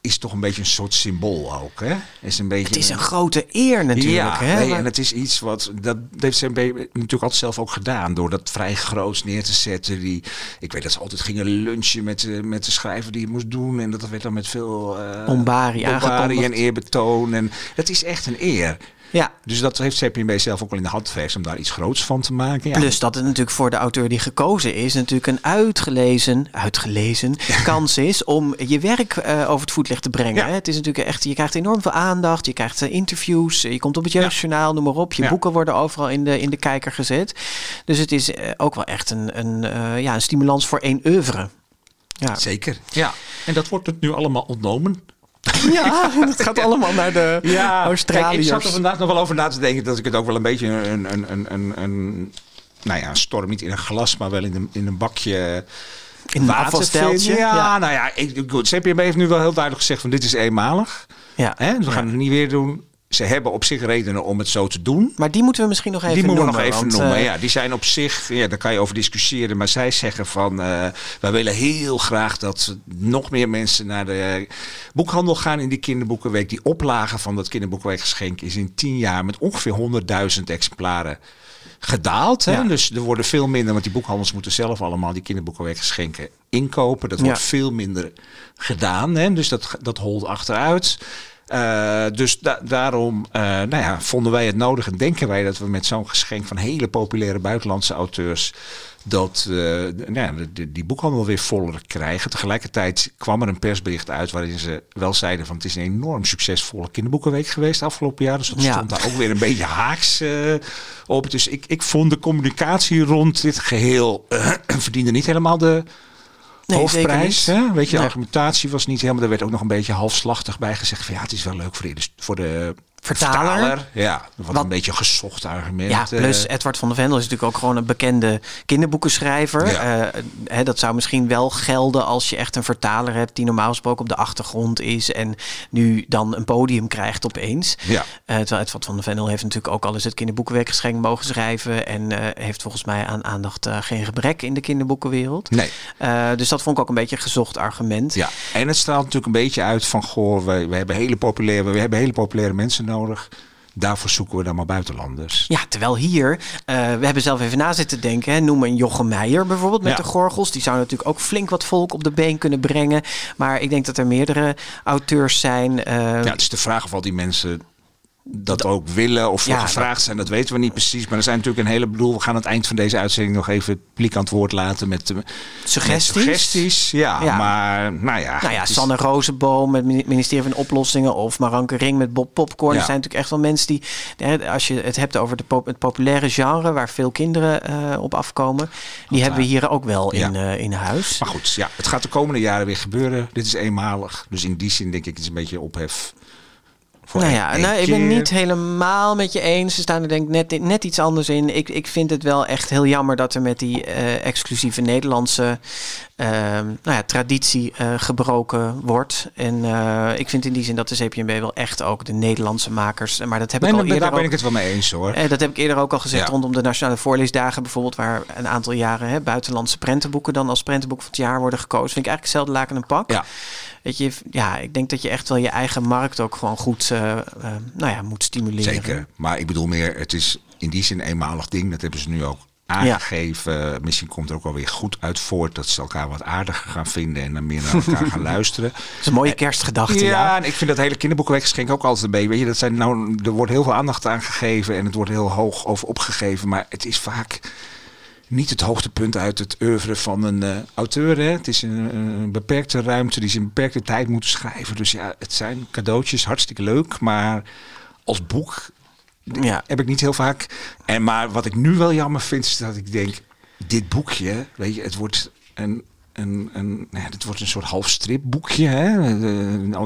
is toch een beetje een soort symbool ook. Hè? Is een beetje Het is een grote eer natuurlijk. ja, hè? nee, en het is iets wat dat heeft CMB natuurlijk altijd zelf ook gedaan door dat vrij groots neer te zetten. Die, ik weet dat ze altijd gingen lunchen met de, met de schrijver die het moest doen en dat werd dan met veel eh Bombari en eerbetoon en het is echt een eer. Ja, Dus dat heeft CPMB zelf ook wel in de hand geweest om daar iets groots van te maken. Ja. Plus dat het natuurlijk voor de auteur die gekozen is, natuurlijk een uitgelezen, uitgelezen kans is om je werk eh, over het voetlicht te brengen. Ja. Het is natuurlijk echt, je krijgt enorm veel aandacht, je krijgt eh, interviews, je komt op het jeugdjournaal, noem maar op. Je boeken worden overal in de, in de kijker gezet. Dus het is eh, ook wel echt een, een, ja, een stimulans voor één oeuvre. Ja, Zeker. Ja. En dat wordt het nu allemaal ontnomen. Ja het gaat allemaal naar de Kijk, Australiërs. ik zat er vandaag nog wel over na te denken dat ik het ook wel een beetje een, een, een, een, een nou ja, een storm niet in een glas, maar wel in een, in een bakje in een afvalsteltje. Ja, ja. nou ja, ik, goed, CPMB heeft nu wel heel duidelijk gezegd van dit is eenmalig. Ja. Hè? Dus we gaan het niet weer doen. Ze hebben op zich redenen om het zo te doen. Maar die moeten we misschien nog even die moeten we noemen. nog even noemen. eh, ja, die zijn op zich, ja, daar kan je over discussiëren. Maar zij zeggen van, eh, wij willen heel graag dat nog meer mensen naar de boekhandel gaan in die kinderboekenweek. Die oplage van dat kinderboekenweekgeschenk is in tien jaar met ongeveer 100.000 exemplaren gedaald. Hè? Ja. Dus er worden veel minder, want die boekhandels moeten zelf allemaal die kinderboekenweekgeschenken inkopen. Dat wordt Ja. veel minder gedaan. Hè? Dus dat, dat holt achteruit. Eh, dus da- daarom eh, nou ja, vonden wij het nodig en denken wij dat we met zo'n geschenk van hele populaire buitenlandse auteurs dat eh, nou ja, de- die boekhandel weer voller krijgen. Tegelijkertijd kwam er een persbericht uit waarin ze wel zeiden van het is een enorm succesvolle kinderboekenweek geweest afgelopen jaar. Dus dat Ja. stond daar ook weer een beetje haaks eh, op. Dus ik, ik vond de communicatie rond dit geheel eh, verdiende niet helemaal de Nee, hoofdprijs. Hè? Weet je, de argumentatie was niet helemaal. Er werd ook nog een beetje halfslachtig bij gezegd. Van, ja, het is wel leuk voor de, voor de Vertaler. Ja, wat, Wat- een beetje een gezocht argument. Ja, eh. plus Edward van der Vendel is natuurlijk ook gewoon een bekende kinderboekenschrijver. Ja. Eh, hè, dat zou misschien wel gelden als je echt een vertaler hebt die normaal gesproken op de achtergrond is en nu dan een podium krijgt opeens. Ja. Eh, terwijl Edward van der Vendel heeft natuurlijk ook al eens het kinderboekenweekgeschenk mogen schrijven en heeft volgens mij aan aandacht geen gebrek in de kinderboekenwereld. Nee. Dus dat vond ik ook een beetje een gezocht argument. Ja, en het straalt natuurlijk een beetje uit van goh, we, we hebben hele populaire, we hebben hele populaire mensen nodig. Daarvoor zoeken we dan maar buitenlanders. Ja, terwijl hier, eh, we hebben zelf even na zitten denken. Hè, noem een Jochem Meijer bijvoorbeeld met Ja. de gorgels. Die zou natuurlijk ook flink wat volk op de been kunnen brengen. Maar ik denk dat er meerdere auteurs zijn. eh, Ja, het is de vraag of al die mensen dat ook willen of voor Ja, gevraagd zijn, dat weten we niet precies. Maar er zijn natuurlijk een hele bedoel. We gaan aan het eind van deze uitzending nog even het publiek aan het woord laten met, eh, met Suggesties? suggesties. Ja, Ja. maar nou ja. Nou ja, is- Sanne Rozenboom met het ministerie van Oplossingen of Maranke Ring met Bob Popcorn. Ja. Er zijn natuurlijk echt wel mensen die, als je het hebt over de pop- het populaire genre waar veel kinderen eh, op afkomen, die hebben we hier ook wel in, eh, in huis. Maar goed, ja, het gaat de komende jaren weer gebeuren. Dit is eenmalig. Dus in die zin denk ik, het is een beetje ophef. Voor Nou ja, nou, ik ben niet helemaal met je eens. Ze staan er denk ik net, net iets anders in. Ik, ik vind het wel echt heel jammer dat er met die eh, exclusieve Nederlandse ehm, nou ja, traditie eh, gebroken wordt. En eh, ik vind in die zin dat de CPNB wel echt ook de Nederlandse makers... Maar dat heb Nee, ik al eerder daar ben ik het wel mee eens hoor. Dat heb ik eerder ook al gezegd Ja. rondom de Nationale Voorleesdagen bijvoorbeeld, waar een aantal jaren hè, buitenlandse prentenboeken dan als prentenboek van het jaar worden gekozen. Vind ik eigenlijk hetzelfde laken en pak. Ja. Weet je, ja, ik denk dat je echt wel je eigen markt ook gewoon goed eh, eh, nou ja, moet stimuleren. Zeker. Maar ik bedoel meer, het is in die zin een eenmalig ding. Dat hebben ze nu ook aangegeven. Misschien komt er ook wel weer goed uit voort dat ze elkaar wat aardiger gaan vinden en dan meer naar elkaar gaan luisteren. Dat is een mooie kerstgedachte. Ja, Ja, en ik vind dat hele kinderboekenweekgeschenk ook altijd een beetje. Weet je, dat zijn nou, er wordt heel veel aandacht aan gegeven en het wordt heel hoog over opgegeven. Maar het is vaak niet het hoogtepunt uit het oeuvre van een eh, auteur. Hè. Het is een, een beperkte ruimte die ze in een beperkte tijd moeten schrijven. Dus ja, het zijn cadeautjes, hartstikke leuk. Maar als boek ja. heb ik niet heel vaak. En maar wat ik nu wel jammer vind, is dat ik denk, dit boekje, weet je, het wordt een. Een, een, nou ja, het wordt een soort half stripboekje. Hè?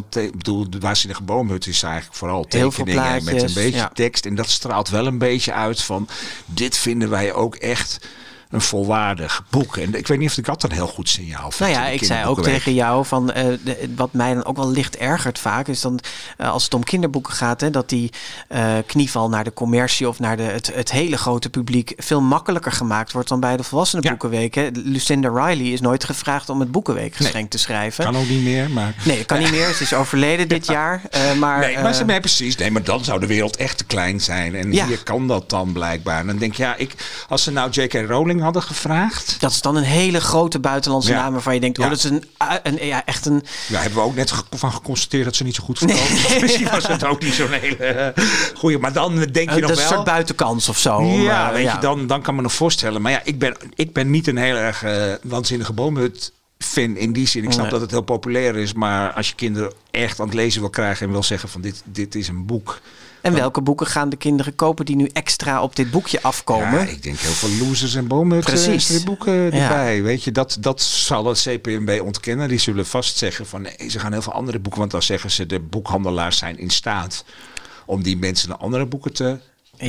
Te- Ik bedoel, de waanzinnige boomhut is eigenlijk vooral tekeningen met een beetje ja. tekst. En dat straalt wel een beetje uit van, dit vinden wij ook echt een volwaardig boek. En ik weet niet of ik dat een heel goed signaal vind. Nou ja, ik zei ook tegen jou van eh, de- wat mij dan ook wel licht ergert vaak is dan eh, als het om kinderboeken gaat, hè, dat die eh, knieval naar de commercie of naar de, het, het hele grote publiek veel makkelijker gemaakt wordt dan bij de volwassenenboekenweek. hè. Lucinda Riley is nooit gevraagd om het boekenweekgeschenk te schrijven. Kan ook niet meer, maar... Nee, kan niet meer. Ze is overleden dit jaar. maar, Nee, maar ze nee, precies. Nee, maar dan zou de wereld echt te klein zijn. En Ja. hier kan dat dan blijkbaar. En dan denk je, ja, ik, als ze nou J.K. Rowling hadden gevraagd. dat is dan een hele grote buitenlandse naam waarvan je denkt, oh, dat is een, een, ja, echt een Ja, hebben we ook net ge- van geconstateerd dat ze niet zo goed verkopen. Dus misschien was het ook niet zo'n hele eh, goeie. Maar dan denk je Eh, nog dat is wel... een soort buitenkans of zo. ja, eh, weet je, dan, dan kan me nog voorstellen. Maar ja, ik ben, ik ben niet een heel erg eh, waanzinnige boomhut fan in die zin. Ik snap Nee. dat het heel populair is. Maar als je kinderen echt aan het lezen wil krijgen en wil zeggen van dit, dit is een boek. En welke boeken gaan de kinderen kopen die nu extra op dit boekje afkomen? Ja, ik denk heel veel losers en Precies. boeken Ja. erbij. Weet je, dat, dat zal het CPMB ontkennen. Die zullen vast zeggen van nee, ze gaan heel veel andere boeken. Want dan zeggen ze de boekhandelaars zijn in staat om die mensen naar andere boeken te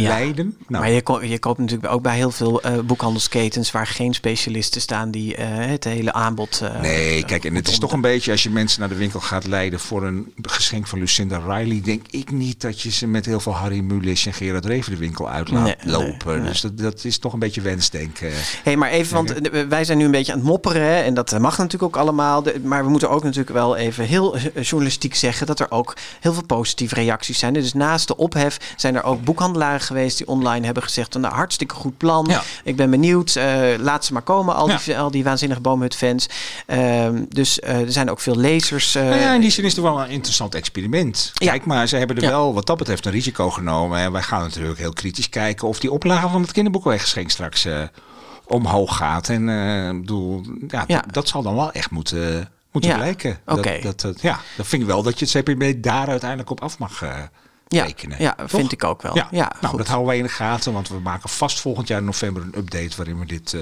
Ja. leiden. Nou, Maar je, ko- je koopt natuurlijk ook bij heel veel eh, boekhandelsketens waar geen specialisten staan die eh, het hele aanbod. eh, Nee, kijk, en het is toch een beetje als je mensen naar de winkel gaat leiden voor een geschenk van Lucinda Riley, denk ik niet dat je ze met heel veel Harry Mulisch en Gerard Reven de winkel uit laat Nee, lopen. nee. Dus dat, dat is toch een beetje wensdenken. Hey, maar even, want wij zijn nu een beetje aan het mopperen. hè, En dat mag natuurlijk ook allemaal. De- Maar we moeten ook natuurlijk wel even heel journalistiek zeggen dat er ook heel veel positieve reacties zijn. Dus naast de ophef zijn er ook geweest die online hebben gezegd: nou, hartstikke goed plan. Ja. Ik ben benieuwd. eh, laat ze maar komen, al die, al die waanzinnige boomhut-fans. Ehm, dus eh, er zijn ook veel lezers. eh, Nou ja, in die zin is het wel een interessant experiment. Kijk maar, ze hebben er wel wat dat betreft een risico genomen. En wij gaan natuurlijk heel kritisch kijken of die oplage van het kinderboekenweeggeschenk straks omhoog gaat. En ik bedoel, ja, dat zal dan wel echt moeten, moeten Ja. blijken. Oké. Dat, dat, dat- ja, dat vind ik wel dat je het CPB daar uiteindelijk op af mag ja, rekenen. ja, Toch? vind ik ook wel. Ja, Ja, nou, goed. dat houden wij in de gaten, want we maken vast volgend jaar in november een update waarin we dit. eh,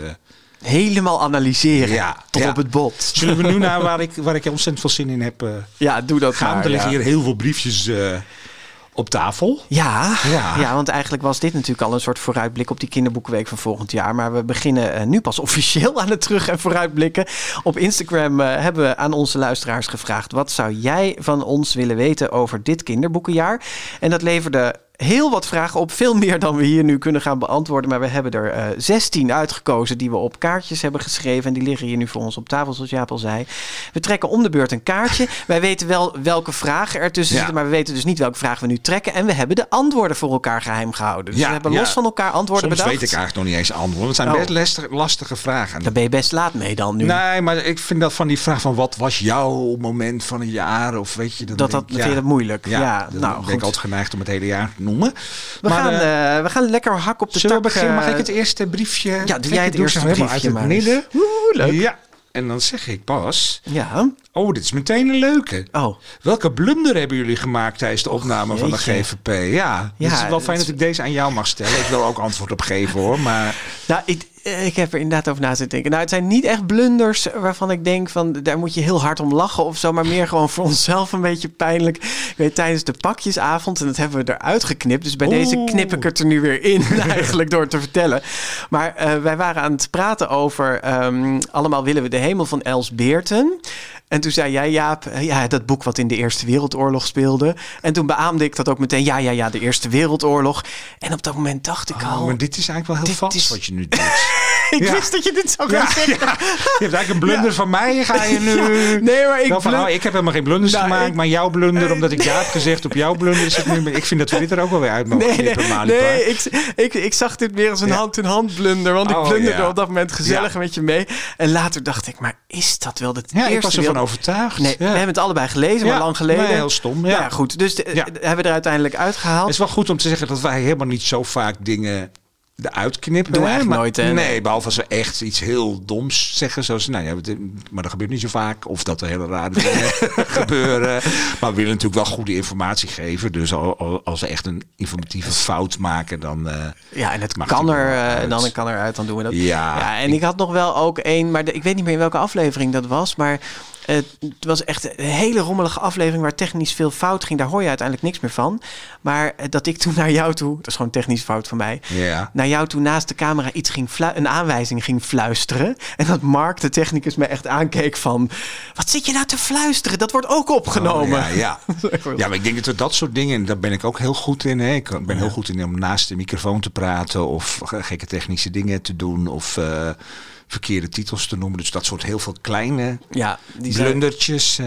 Helemaal analyseren. Ja, tot ja. op het bot. Zullen we nu naar waar ik, waar ik ontzettend veel zin in heb? eh, Ja, doe dat gaan. maar. er liggen hier heel veel briefjes eh, op tafel. Ja, ja. Ja. want eigenlijk was dit natuurlijk al een soort vooruitblik op die kinderboekenweek van volgend jaar. Maar we beginnen eh, nu pas officieel aan het terug- en vooruitblikken. Op Instagram eh, hebben we aan onze luisteraars gevraagd: wat zou jij van ons willen weten over dit kinderboekenjaar? En dat leverde heel wat vragen op. Veel meer dan we hier nu kunnen gaan beantwoorden. Maar we hebben er eh 16 uitgekozen die we op kaartjes hebben geschreven. En die liggen hier nu voor ons op tafel, zoals Jaap al zei. We trekken om de beurt een kaartje. Wij weten wel welke vragen er tussen Ja. zitten. Maar we weten dus niet welke vragen we nu trekken. En we hebben de antwoorden voor elkaar geheim gehouden. Dus Ja, we hebben ja. los van elkaar antwoorden Soms bedacht. weet ik eigenlijk nog niet eens antwoorden. Het zijn Oh. best lastige, lastige vragen. Daar ben je best laat mee dan nu. Nee, maar ik vind dat van die vraag van wat was jouw moment van een jaar? Of weet je, Dat- dat- ik, vind je dat moeilijk? Ja, nou, ben goed. ik altijd geneigd om het hele jaar noemen. we, Maar, gaan, eh, eh, we gaan lekker hak op de Zullen we tak. beginnen? Mag eh, ik het eerste briefje? Ja, doe jij het eerste briefje uit het maar midden. Oeh, leuk. Ja, en dan zeg ik pas... Ja. Oh, dit is meteen een leuke. Oh. Welke blunder hebben jullie gemaakt tijdens de opname van de. GVP? Ja, Ja, het is wel fijn het dat ik deze aan jou mag stellen. Ik wil ook antwoord op geven hoor, maar... Nou, ik, ik heb er inderdaad over na zitten denken. Nou, het zijn niet echt blunders waarvan ik denk van daar moet je heel hard om lachen of zo, maar meer gewoon voor onszelf een beetje pijnlijk. Ik weet tijdens de pakjesavond en dat hebben we eruit geknipt. Dus bij deze knip ik het er nu weer in eigenlijk door te vertellen. Maar eh, wij waren aan het praten over ehm, allemaal willen we de hemel van Els Beerten. En toen zei jij, Jaap, eh, ja, dat boek wat in de Eerste Wereldoorlog speelde. En toen beaamde ik dat ook meteen. Ja, ja, ja, de Eerste Wereldoorlog. En op dat moment dacht ik al... Oh, maar dit is eigenlijk wel heel vast is- wat je nu doet. ik Ja. wist dat je dit zou gaan zeggen. Je hebt eigenlijk een blunder van mij, ga je nu... Nee, maar ik van, oh, ik heb helemaal geen blunders Nou, gemaakt, ik- maar jouw blunder, omdat ik ja heb gezegd op jouw blunder, is het nu... Ik vind dat we dit er ook wel weer uit mogen Nee, nee, knippen, nee ik, ik, ik zag dit meer als een hand-in-hand blunder. Want ik Oh, blunderde op dat moment gezellig met je mee. En later dacht ik, maar is dat wel de Ja, eerste ik was ervan overtuigd. Nee, we hebben het allebei gelezen, maar lang geleden. nee, heel stom, ja. Goed. Dus de- hebben we er uiteindelijk uitgehaald. Het is wel goed om te zeggen dat wij helemaal niet zo vaak dingen eruit knippen. Doen we hè, eigenlijk maar- nooit, hè? Nee, behalve als we echt iets heel doms zeggen. Zoals, nou ja, maar dat gebeurt niet zo vaak. Of dat er hele rare dingen gebeuren. Maar we willen natuurlijk wel goede informatie geven. Dus al- al- als we echt een informatieve fout maken, dan... eh, Ja, en het Maakt kan er, eh, uit. dan kan eruit, dan doen we dat. Ja, en ik, had nog wel ook één, maar de- ik weet niet meer in welke aflevering dat was. Maar eh, het was echt een hele rommelige aflevering waar technisch veel fout ging. Daar hoor je uiteindelijk niks meer van. Maar eh, dat ik toen naar jou toe, dat is gewoon technisch fout van mij. Naar jou toen naast de camera iets ging een aanwijzing ging fluisteren. En dat Mark, de technicus, me echt aankeek van... Wat zit je nou te fluisteren? Dat wordt ook opgenomen. Oh, ja, ja. ja, maar ik denk dat we dat soort dingen, daar ben ik ook heel goed in. Hè. Ik ben heel goed in om naast de microfoon te praten of ge- gekke technische dingen te doen of eh, verkeerde titels te noemen. Dus dat soort heel veel kleine Ja, die zijn- blundertjes. eh,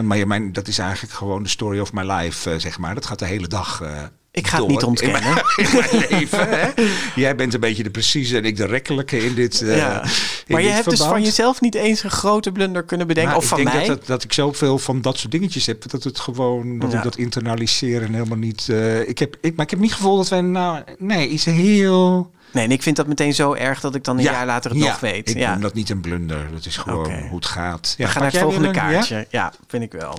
maar ja, mijn, dat is eigenlijk gewoon de story of my life, eh, zeg maar. Dat gaat de hele dag. eh, Ik ga het door niet ontkennen. In mijn, in mijn leven. Hè? Jij bent een beetje de precieze en ik de rekkelijke in dit. ja. in Maar je hebt dus van jezelf niet eens een grote blunder kunnen bedenken. Maar of ik van denk mij. Dat, dat, dat ik zoveel van dat soort dingetjes heb. Dat het gewoon, dat Ja. ik dat internaliseer en helemaal niet... ik heb, ik, maar ik heb niet gevoel dat wij nou... Nee, iets heel... Nee, en ik vind dat meteen zo erg dat ik dan een Ja, jaar later het ja, nog weet. Ik ja. noem dat niet een blunder. Dat is gewoon hoe het gaat. We gaan naar het volgende weer een- ja? kaartje. Ja? vind ik wel.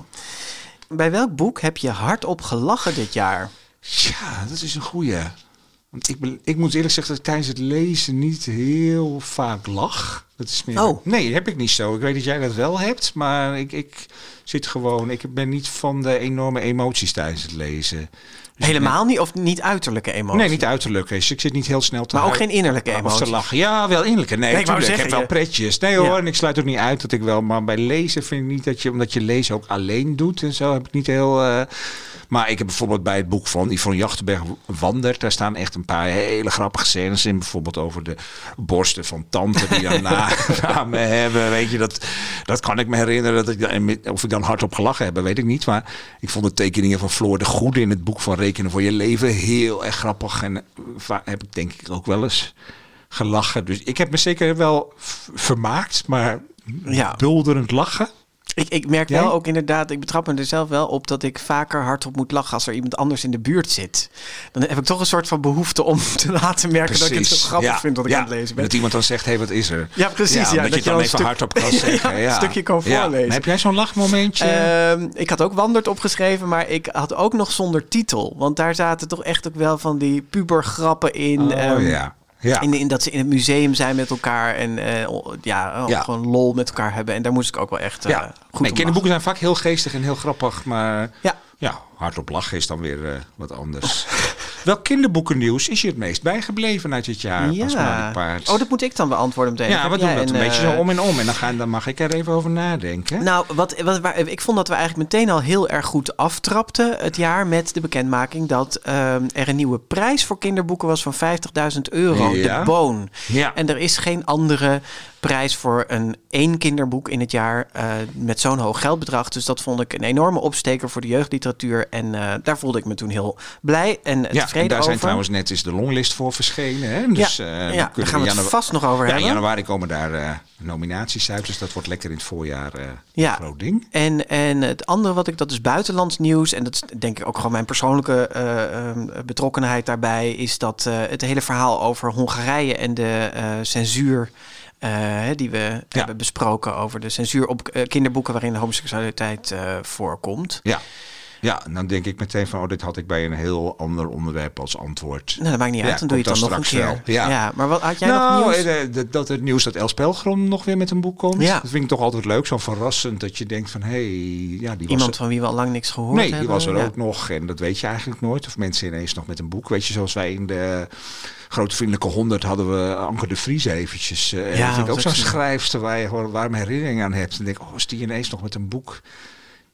Bij welk boek heb je hardop gelachen dit jaar? Ja, dat is een goeie. Want ik, ik moet eerlijk zeggen dat ik tijdens het lezen niet heel vaak lach. Dat is meer... Oh. Nee, heb ik niet zo. Ik weet dat jij dat wel hebt, maar ik, ik zit gewoon... Ik ben niet van de enorme emoties tijdens het lezen. Helemaal niet? Of niet uiterlijke emoties? Nee, niet uiterlijk. Dus ik zit niet heel snel te Maar ook geen innerlijke Of emoties? te lachen. Ja, wel innerlijke. Nee, Nee, ik heb wel je- pretjes. Nee hoor, Ja. en ik sluit ook niet uit dat ik wel... Maar bij lezen vind ik niet dat je... Omdat je lezen ook alleen doet en zo... heb ik niet heel... eh, maar ik heb bijvoorbeeld bij het boek van Yvonne Jachtenberg Wandert... daar staan echt een paar hele grappige scènes in. Bijvoorbeeld over de borsten van tante die dan na, na me hebben. Weet je, dat, dat kan ik me herinneren. Dat ik, of ik dan hardop gelachen heb, weet ik niet. Maar ik vond de tekeningen van Floor de Goede... in het boek van Rekenen voor je leven heel erg grappig. En eh, heb ik denk ik ook wel eens gelachen. Dus ik heb me zeker wel vermaakt, maar Ja. bulderend lachen. Ik, ik merk Jij? wel ook inderdaad, ik betrap me er zelf wel op dat ik vaker hardop moet lachen als er iemand anders in de buurt zit. Dan heb ik toch een soort van behoefte om te laten merken dat ik het zo grappig Ja, vind dat ik ja. aan het lezen ben. Dat iemand dan zegt, hé, hey, wat is er? Ja, precies. Ja, dat, je dat je dan dan even hardop kan zeggen. Een stukje kan voorlezen. Maar heb jij zo'n lachmomentje? Ehm, ik had ook Wandert opgeschreven, maar ik had ook nog zonder titel. Want daar zaten toch echt ook wel van die pubergrappen in. oh, ehm, ja. Ja. in, in dat ze in het museum zijn met elkaar en eh, ja, oh, Ja. gewoon lol met elkaar hebben. En daar moest ik ook wel echt eh, ja. goed nee, om lachen. kinderboeken zijn vaak heel geestig en heel grappig, maar Ja. ja, hardop lachen is dan weer eh, wat anders. Welk kinderboekennieuws is je het meest bijgebleven uit dit jaar? Ja. Paard? Oh, dat moet ik dan beantwoorden meteen. ja, we doen dat een, beetje eh, zo om en om. En dan, gaan, dan mag ik er even over nadenken. Nou, wat, wat, waar, ik vond dat we eigenlijk meteen al heel erg goed aftrapten het jaar met de bekendmaking dat ehm, er een nieuwe prijs voor kinderboeken was van 50.000 euro. Ja. De Boon. ja. En er is geen andere prijs voor een één kinderboek in het jaar eh, met zo'n hoog geldbedrag. Dus dat vond ik een enorme opsteker voor de jeugdliteratuur. En eh, daar voelde ik me toen heel blij en eh, ja, en daar zijn trouwens net is de longlist voor verschenen. Hè? Dus, ja, eh, ja, daar gaan we het vast nog over Ja, in hebben. januari komen daar eh, nominaties uit. Dus dat wordt lekker in het voorjaar Ja. een groot ding. En, en het andere wat ik, dat is buitenlands nieuws. En dat is denk ik ook gewoon mijn persoonlijke eh, ehm, betrokkenheid daarbij. Is dat het hele verhaal over Hongarije en de censuur. die we hebben besproken over de censuur op kinderboeken waarin homoseksualiteit eh, voorkomt. Ja. Ja, dan denk ik meteen van, oh, dit had ik bij een heel ander onderwerp als antwoord. Nou, dat maakt niet Ja, uit, dan doe je het dan nog een keer. wel. Ja. maar wat had jij nog nou, nieuws? eh, dat het nieuws dat Els Pelgrom nog weer met een boek komt. Ja. Dat vind ik toch altijd leuk, zo verrassend dat je denkt van, hé, hey, ja, die was Iemand van wie we al lang niks gehoord Nee, hebben. die was er ook nog en dat weet je eigenlijk nooit. Of mensen ineens nog met een boek. Weet je, zoals wij in de Grote Vriendelijke 100 hadden we Anker de Vries eventjes. eh, Ja, dat vind ik ook zo'n schrijfster waar je gewoon warme herinneringen aan hebt. En denk, oh, is die ineens nog met een boek?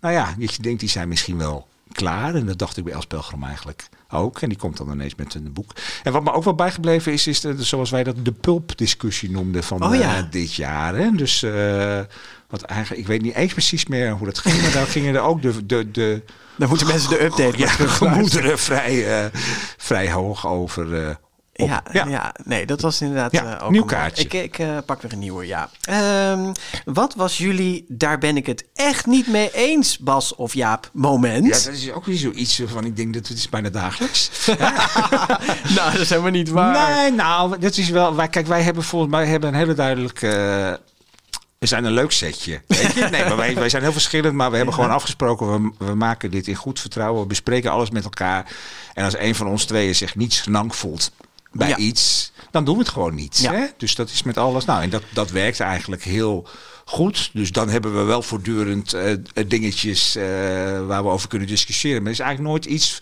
Nou ja, je denkt, die zijn misschien wel klaar. En dat dacht ik bij Els Pelgrim eigenlijk ook. En die komt dan ineens met een boek. En wat me ook wel bijgebleven is, is de, zoals wij dat de pulpdiscussie noemden van Oh ja. eh, dit jaar. Hè? Dus eh, wat eigenlijk, ik weet niet eens precies meer hoe dat ging, maar daar gingen er ook de, de, de Dan moeten mensen de update ja, maar terugluisteren. gemoederen vrij, eh, vrij hoog over. Ja, ja. nee, dat was inderdaad Ja, eh, ook nieuw kaartje. Ik, ik eh, pak weer een nieuwe, ja. Ehm, wat was jullie, daar ben ik het echt niet mee eens, Bas of Jaap, moment? Ja, dat is ook weer zoiets van, ik denk dat het is bijna dagelijks. nou, dat is helemaal niet waar. Nee, nou, dat is wel. Wij, kijk, wij hebben volgens mij hebben een hele duidelijke. eh, we zijn een leuk setje. Weet je? Nee, maar wij, wij zijn heel verschillend, maar we hebben gewoon afgesproken. We, we maken dit in goed vertrouwen. We bespreken alles met elkaar. En als een van ons tweeën zich niet snang voelt bij Ja. iets, dan doen we het gewoon niet. Ja. Hè? Dus dat is met alles. Nou, en dat, dat werkt eigenlijk heel goed. Dus dan hebben we wel voortdurend eh, dingetjes eh, waar we over kunnen discussiëren. Maar het is eigenlijk nooit iets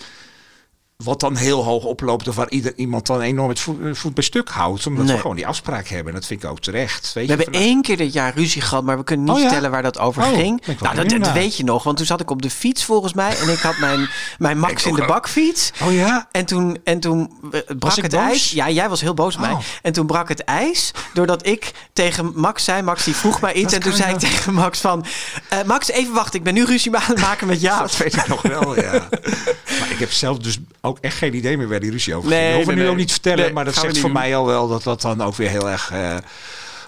wat dan heel hoog oploopt of waar ieder, iemand dan enorm het voet, voet bij stuk houdt. Omdat Nee. we gewoon die afspraak hebben. En dat vind ik ook terecht. Weet We je, hebben één keer dit jaar ruzie gehad, maar we kunnen niet Oh ja? vertellen waar dat over Oh, ging. Nou, dat, weet je nog, want toen zat ik op de fiets volgens mij en ik had mijn, mijn Max in de ook. bakfiets. Oh ja? En toen, en toen eh, brak het ijs. Ja, jij was heel boos op mij. Oh. En toen brak het ijs doordat ik tegen Max zei. Max die vroeg mij iets. En toen zei ik wel. tegen Max van... eh, Max, even wachten. Ik ben nu ruzie aan het maken met Jaap. Dat weet ik nog wel, ja. Maar ik heb zelf dus ook echt geen idee meer waar die ruzie over Nee, ging. We hoeven nee, nu nee. ook niet vertellen, Nee, maar dat zegt voor mij al wel dat dat dan ook weer heel erg eh,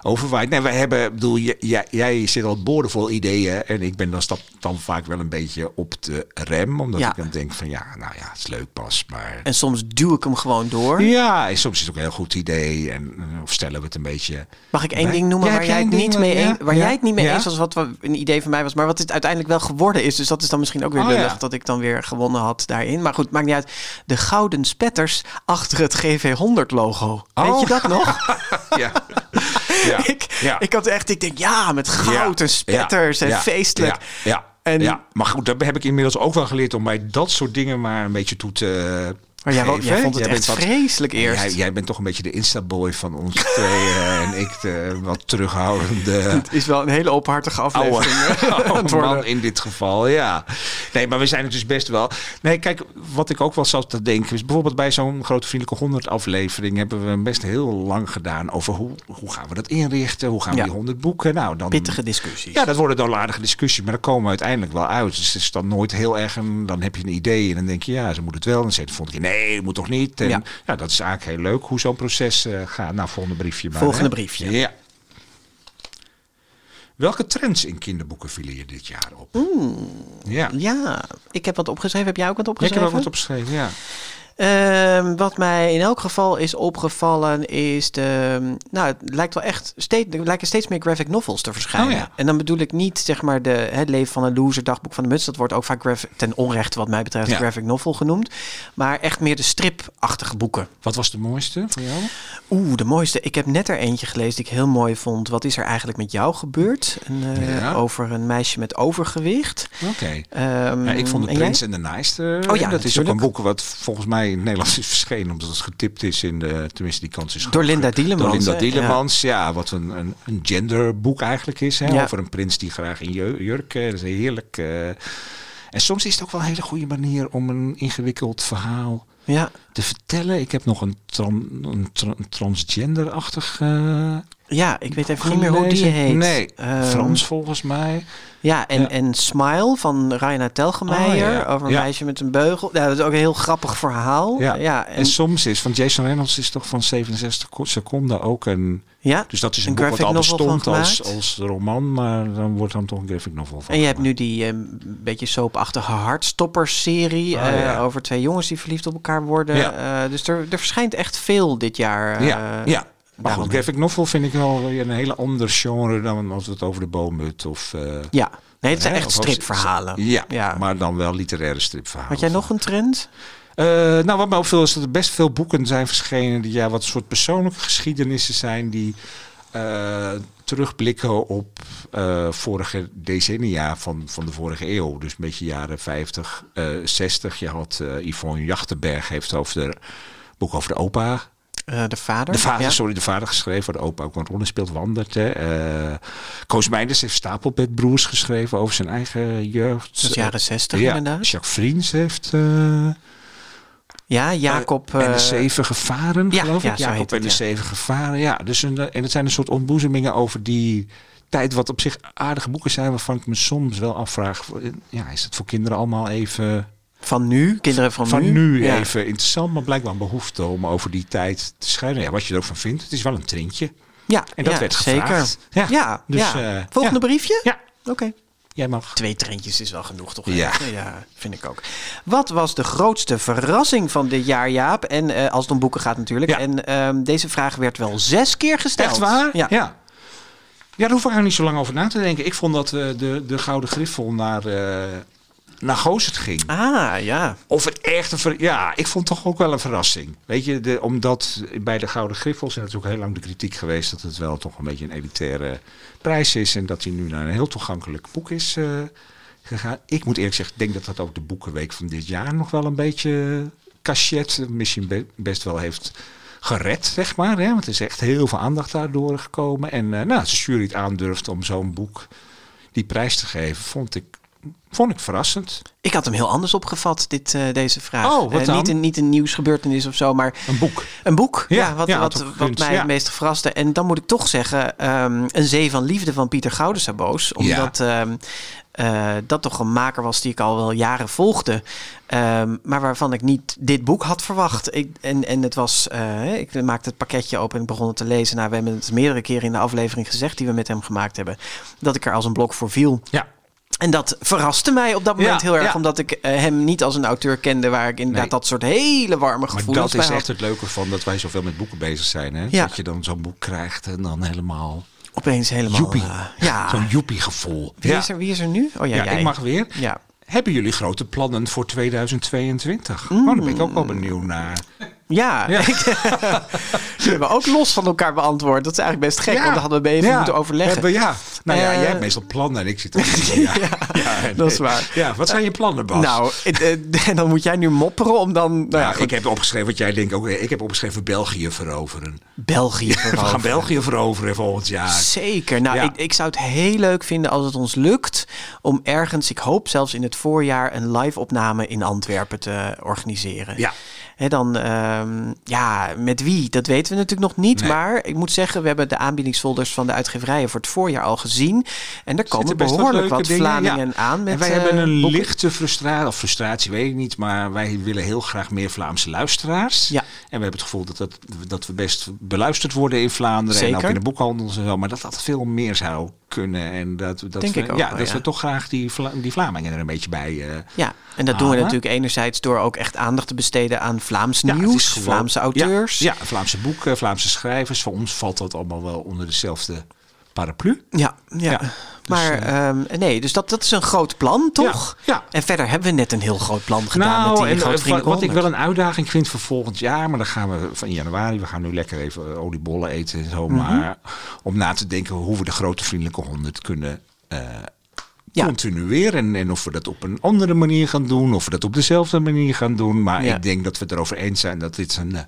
overwaait. Nee, wij hebben, ik bedoel, jij, jij, zit al boordevol ideeën en ik ben dan stap dan vaak wel een beetje op de rem, omdat Ja. ik dan denk van ja, nou ja, het is leuk pas, maar... En soms duw ik hem gewoon door. Ja, en soms is het ook een heel goed idee. En eh, of stellen we het een beetje. Mag ik één ding noemen Ja, waar, jij het niet mee waar- een- jij het niet mee eens was, wat een idee van mij was, maar wat het uiteindelijk wel geworden is. Dus dat is dan misschien ook weer Oh, lullig dat ik dan weer gewonnen had daarin. Maar goed, maakt niet uit. De gouden spetters achter het GV100 logo. Weet Oh. je dat nog? Ja. ja. Ik, ja. ik had echt, ik denk ja, met goud en spetters en feestelijk. Ja. Ja. En- ja, maar goed, daar heb ik inmiddels ook wel geleerd om bij dat soort dingen maar een beetje toe te. Maar jij, vond het Jij echt bent wat- vreselijk eerst. Jij, jij bent toch een beetje de Insta-boy van ons tweeën en ik de wat terughoudende. Het is wel een hele openhartige aflevering. eh, oude man in dit geval, ja. Nee, maar we zijn het dus best wel. Nee, kijk, wat ik ook wel zat te denken is bijvoorbeeld bij zo'n grote vriendelijke 100 aflevering hebben we best heel lang gedaan over hoe, hoe gaan we dat inrichten, hoe gaan we Ja. die 100 boeken. Nou, dan Pittige discussies. ja, dat worden dan aardige discussies, maar daar komen we uiteindelijk wel uit. Dus het is dan nooit heel erg een, dan heb je een idee en dan denk je, ja, ze moet het wel. En dan de volgende keer, nee, moet toch niet. En Ja. ja. dat is eigenlijk heel leuk hoe zo'n proces eh, gaat. Nou, volgende briefje maar. Volgende hè. briefje. Ja. Welke trends in kinderboeken vielen je dit jaar op? Ja. Ja, ik heb wat opgeschreven. Heb jij ook wat Ik opgeschreven? heb ook wat opgeschreven, ja. Ehm, wat mij in elk geval is opgevallen is de... Nou, het lijkt wel echt... Steeds, er lijken steeds meer graphic novels te verschijnen. Oh ja. En dan bedoel ik niet zeg maar de, het leven van een loser, dagboek van de muts. Dat wordt ook vaak ten onrechte wat mij betreft Ja. graphic novel genoemd. Maar echt meer de stripachtige boeken. Wat was de mooiste voor jou? Oeh, de mooiste. Ik heb net er eentje gelezen die ik heel mooi vond. Wat is er eigenlijk met jou gebeurd? Een, eh, Ja. Over een meisje met overgewicht. Oké. Ehm, ik vond de? Prins en de Naaiste. Oh ja, dat is ook een boek wat volgens mij in het Nederlands is verschenen. Omdat het getipt is in de... Tenminste, die kans is Door Linda Dielemans. Door Linda? Dielemans, ja. wat een, een, een genderboek eigenlijk is. Hè, Ja. Over een prins die graag in ju- jurk... eh, Dat is heerlijk. eh. en soms is het ook wel een hele goede manier om een ingewikkeld verhaal Ja. te vertellen. Ik heb nog een, tran, een, tra- een transgender-achtig eh, Ja, ik weet even niet meer hoe die heet. Nee, Ehm, Frans volgens mij. Ja, en, Ja. en Smile van Raina Telgemeijer Oh, ja. over een Ja. meisje met een beugel. Ja, dat is ook een heel grappig verhaal. Ja. En, en, soms is van Jason Reynolds is toch van 67 ko- seconden ook een... ja. Dus dat is een, Een boek wat al bestond als, als roman, maar dan wordt dan toch een graphic novel van En je hebt nu die eh, beetje soapachtige Heartstoppers-serie Ah, eh, over twee jongens die verliefd op elkaar worden. Ja. Eh, dus er, er verschijnt echt veel dit jaar. Ja, eh, ja. Maar goed, graphic novel vind ik wel weer een hele ander genre dan als we het over de boomhut of... eh, Ja, nee, het zijn echt stripverhalen. Ja, Ja. maar dan wel literaire stripverhalen. Had jij nog een trend? Eh, nou, wat mij opviel is dat er best veel boeken zijn verschenen die ja, wat soort persoonlijke geschiedenissen zijn die eh, terugblikken op vorige decennia van, van de vorige eeuw. Dus een beetje jaren 50, eh 60. Je had Yvonne Jachtenberg heeft over de boek over de opa. Eh, de vader? De vader, Ja. sorry, de vader geschreven, waar de opa ook een rol in speelt, Wandert. Hè. Eh, Koos Meinders heeft Stapelbedbroers geschreven over zijn eigen jeugd. Dat is jaren 60 ja, inderdaad. Jacques Vriends heeft... eh, Ja, Jacob. en de zeven gevaren, ja, geloof ja, ik. Jacob het, en de ja. zeven gevaren, ja. Dus een, en het zijn een soort ontboezemingen over die tijd, wat op zich aardige boeken zijn, waarvan ik me soms wel afvraag, ja, is het voor kinderen allemaal even van nu, kinderen van, van nu, even interessant, maar blijkbaar een behoefte om over die tijd te schrijven. Ja, wat je er ook van vindt, het is wel een trintje. Ja, En dat ja, werd zeker. gevraagd. Ja, Ja, dus, eh, Volgende briefje? Ja, Oké. jij mag. Twee trendjes is wel genoeg, toch? Ja. ja, vind ik ook. Wat was de grootste verrassing van dit jaar, Jaap? En eh, als het om boeken gaat natuurlijk. Ja. En ehm, deze vraag werd wel zes keer gesteld. Echt waar? Ja. ja. Ja, daar hoef ik eigenlijk niet zo lang over na te denken. Ik vond dat eh, de, de Gouden Griffel naar, naar Gozert ging. Ah, ja. Of het echt een ver- Ja, ik vond het toch ook wel een verrassing. Weet je, de, omdat bij de Gouden Griffels... en ook heel lang de kritiek geweest... dat het wel toch een beetje een elitaire prijs is... en dat hij nu naar een heel toegankelijk boek is eh, gegaan. Ik moet eerlijk zeggen, ik denk dat dat ook de Boekenweek van dit jaar... nog wel een beetje cachet misschien be- best wel heeft gered, zeg maar. Hè? Want er is echt heel veel aandacht daardoor gekomen. En eh, nou, als de jury het aandurft om zo'n boek die prijs te geven... vond ik, vond ik verrassend. Ik had hem heel anders opgevat, dit, eh, deze vraag. Oh, wat Eh, dan? niet, een, niet een nieuwsgebeurtenis of zo, maar Een boek. een boek. Ja, Ja, wat, ja, wat, wat mij ja. het meest verraste. En dan moet ik toch zeggen, ehm, Een Zee van Liefde van Pieter Goudensaboos. Omdat ehm, eh, dat toch een maker was die ik al wel jaren volgde. Ehm, maar waarvan ik niet dit boek had verwacht. Ik, en, en het was, eh, ik maakte het pakketje open en ik begon het te lezen. Nou, we hebben het meerdere keren in de aflevering gezegd die we met hem gemaakt hebben. Dat ik er als een blok voor viel. Ja. En dat verraste mij op dat moment Ja, heel erg. ja. Omdat ik eh, hem niet als een auteur kende waar ik inderdaad Nee. dat soort hele warme Maar gevoelens dat bij is had. echt het leuke van dat wij zoveel met boeken bezig zijn. Hè? Ja. Dat je dan zo'n boek krijgt en dan helemaal... Opeens helemaal. Joepie. eh, ja. Zo'n joepie gevoel. Wie, Ja, is er, wie is er nu? Oh ja, ja jij. ik mag weer. Ja. Hebben jullie grote plannen voor 2022? Oh, daar ben ik ook wel benieuwd naar. Ja, Ja. die hebben we ook los van elkaar beantwoord. Dat is eigenlijk best gek, want daar hadden we even Ja. moeten overleggen. Ja. Nou ja, Eh, jij hebt meestal plannen en ik zit er ja. dat is waar. Ja, wat zijn je plannen, Bas? Nou, eh, en dan moet jij nu mopperen om dan... Nou Nou, ik heb opgeschreven wat jij denkt. Ook, ik heb opgeschreven België veroveren. België We gaan veroveren. België veroveren volgend jaar. Zeker. Nou, ik, ik zou het heel leuk vinden als het ons lukt om ergens, ik hoop zelfs in het voorjaar, een live opname in Antwerpen te organiseren. Ja. Hè, dan, ehm, ja, met wie? Dat weten we natuurlijk nog niet. Nee. Maar ik moet zeggen, we hebben de aanbiedingsfolders van de uitgeverijen voor het voorjaar al gezien. En er komen wat behoorlijk leuke wat dingen, Vlamingen ja. aan. Met, en wij eh, hebben een boeken. lichte frustratie, of frustratie weet ik niet, maar wij willen heel graag meer Vlaamse luisteraars. Ja. En we hebben het gevoel dat, dat, dat we best beluisterd worden in Vlaanderen en Zeker. ook in de boekhandels en zo, maar dat dat veel meer zou kunnen. En dat, dat Denk we, ik ook ja, wel, dat ja. we toch graag die, Vla- die Vlamingen er een beetje bij. eh, Ja, en dat doen we natuurlijk enerzijds door ook echt aandacht te besteden aan Vlaams ja, nieuws, gewoon- Vlaamse auteurs. Ja, ja, Vlaamse boeken, Vlaamse schrijvers. Voor ons valt dat allemaal wel onder dezelfde paraplu. Ja, ja. Ja, maar ehm, nee, dus dat, dat is een groot plan, toch? Ja, ja. En verder hebben we net een heel groot plan gedaan met Nou, die en grote wat, wat ik wel een uitdaging vind voor volgend jaar, maar dan gaan we van januari, we gaan nu lekker even eh, oliebollen eten en zo, Mhm. maar om na te denken hoe we de grote vriendelijke honderd kunnen eh, Ja. continueren. En of we dat op een andere manier gaan doen, of we dat op dezelfde manier gaan doen. Maar Ja. ik denk dat we het erover eens zijn dat dit een, eh,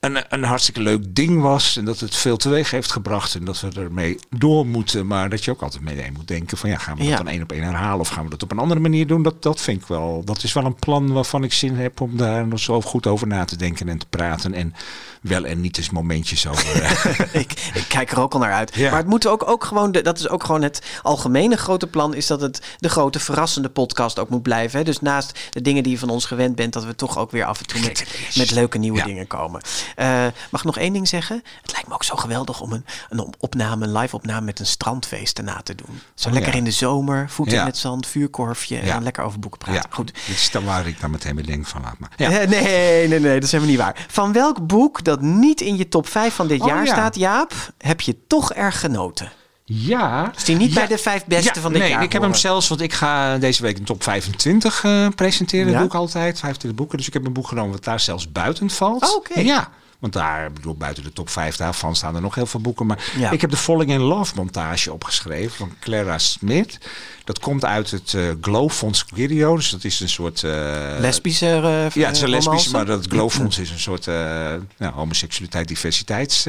een, een hartstikke leuk ding was. En dat het veel teweeg heeft gebracht. En dat we ermee door moeten. Maar dat je ook altijd mee moet denken van ja, gaan we Ja. dat dan één op één herhalen? Of gaan we dat op een andere manier doen? Dat, dat vind ik wel. Dat is wel een plan waarvan ik zin heb om daar nog zo goed over na te denken en te praten. En wel en niet eens momentjes over. eh, ik, ik kijk er ook al naar uit. Ja. Maar het moet ook, ook gewoon, de, dat is ook gewoon het algemene grote plan, is dat het de grote verrassende podcast ook moet blijven. Hè? Dus naast de dingen die je van ons gewend bent, dat we toch ook weer af en toe met, met leuke nieuwe Ja. dingen komen. Eh, mag ik nog één ding zeggen? Het lijkt me ook zo geweldig om een, een opname, een live opname met een strandfeest erna te doen. Zo Oh, lekker ja. in de zomer, voeten het zand, vuurkorfje en lekker over boeken praten. Goed. Dit is dan waar ik dan meteen bij denk van laat maar. Ja. Eh, nee, nee, nee, dat is helemaal niet waar. Van welk boek dat niet in je top 5 van dit Oh, jaar ja. staat, Jaap, heb je toch erg genoten? Ja. Is die niet Ja. bij de vijf beste Ja, van dit nee, jaar? ik heb hem zelfs, want ik ga deze week een top 25 eh, presenteren. Ja? Dat doe ik altijd, 25 boeken. Dus ik heb een boek genomen wat daar zelfs buiten valt. Oh, oké. Ja, want daar, bedoel, buiten de top 5 daarvan staan er nog heel veel boeken. Maar Ja. ik heb de Falling in Love montage opgeschreven van Clara Smith. Dat komt uit het eh Glow Fonds Video. Dus dat is een soort... eh, Lesbische eh, ja, het is een lesbisch, romance? maar dat Glow Fonds is een soort nou, homoseksualiteit, diversiteits...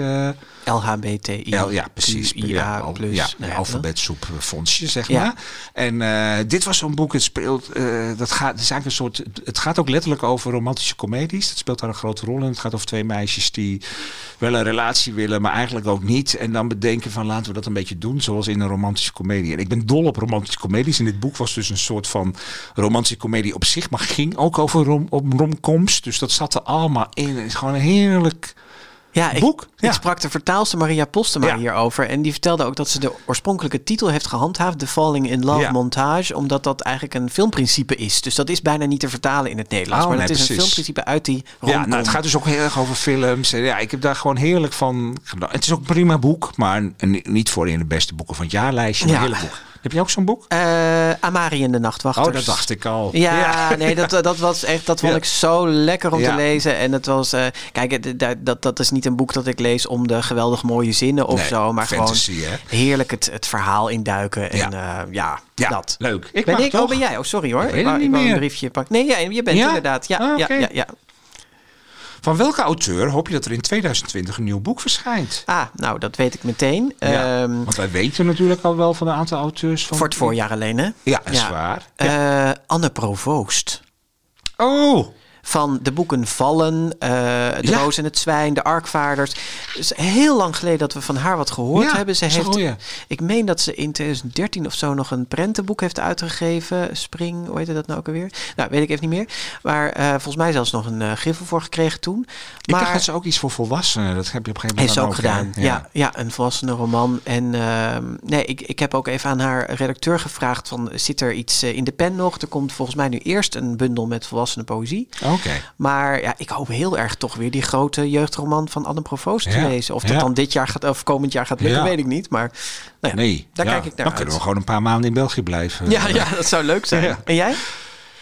LHBTI. ja, ja, precies. Ja, plus. ja, nou ja, alfabetsoep fondsje, zeg Ja. maar. En dit was zo'n boek, het speelt, dat gaat, het is eigenlijk een soort, het gaat ook letterlijk over romantische comedies. Dat speelt daar een grote rol in. Het gaat over twee meisjes die wel een relatie willen, maar eigenlijk ook niet. En dan bedenken van laten we dat een beetje doen, zoals in een romantische comedie. En ik ben dol op romantische comedies. En dit boek was dus een soort van romantische comedie op zich, maar ging ook over rom, op romcoms. Dus dat zat er allemaal in. Het is gewoon een heerlijk Ja, ik, boek. ik Ja. sprak de vertaalster Maria Postema Ja. hierover. En die vertelde ook dat ze de oorspronkelijke titel heeft gehandhaafd. The Falling in Love Ja. Montage. Omdat dat eigenlijk een filmprincipe is. Dus dat is bijna niet te vertalen in het Nederlands. Oh, maar nee, dat is een filmprincipe uit die Ja, romcom. nou, het gaat dus ook heel erg over films. Ja, ik heb daar gewoon heerlijk van. Het is ook een prima boek, maar een- niet voor in de beste boeken van het jaarlijstje. Ja. een boek. Heb je ook zo'n boek? Eh, Amari en de Nachtwachters. Oh, dat dacht ik al. Ja, nee, dat, dat was echt, dat vond ik zo lekker om te lezen. En het was, eh, kijk, dat, dat, dat is niet een boek dat ik lees om de geweldig mooie zinnen of Nee, zo, maar fantasy, gewoon hè? heerlijk het, het verhaal induiken. En Ja. ja, ja, Ja, dat. leuk. Ik ben ik? toch? Oh, ben jij? Oh, sorry hoor. Ik wou- het niet wou een briefje pakken. Nee, ja, je bent Ja? inderdaad. Ja, Ah, ja, ja, ja. Van welke auteur hoop je dat er in 2020 een nieuw boek verschijnt? Ah, nou, dat weet ik meteen. Ja, Ehm, Want wij weten natuurlijk al wel van een aantal auteurs. Van voor het voorjaar alleen, hè? Ja, dat is Ja. waar. Eh, Anne Provoost. Oh, Van de boeken Vallen, eh De Ja. Roos en het Zwijn, De Arkvaarders. Is heel lang geleden dat we van haar wat gehoord Ja, hebben. Ze heeft, ik meen dat ze in 2013 of zo nog een prentenboek heeft uitgegeven. Spring, hoe heette dat nou ook alweer? Nou, weet ik even niet meer. Maar eh, volgens mij zelfs nog een eh, griffel voor gekregen toen. ik Maar dacht dat ze ook iets voor volwassenen. Dat heb je op een gegeven heeft moment ze ook gedaan. Ja. Ja, een volwassene roman. En ehm, nee, ik, ik heb ook even aan haar redacteur gevraagd: van, zit er iets in de pen nog? Er komt volgens mij nu eerst een bundel met volwassene poëzie. Maar ja, ik hoop heel erg toch weer die grote jeugdroman van Anne Provoost te Ja, lezen. Of dat ja. dan dit jaar gaat of komend jaar gaat lukken, weet ik niet. Maar nou ja, Nee, daar kijk ik naar Dan uit. kunnen we gewoon een paar maanden in België blijven. Ja, ja, dat zou leuk zijn. En jij?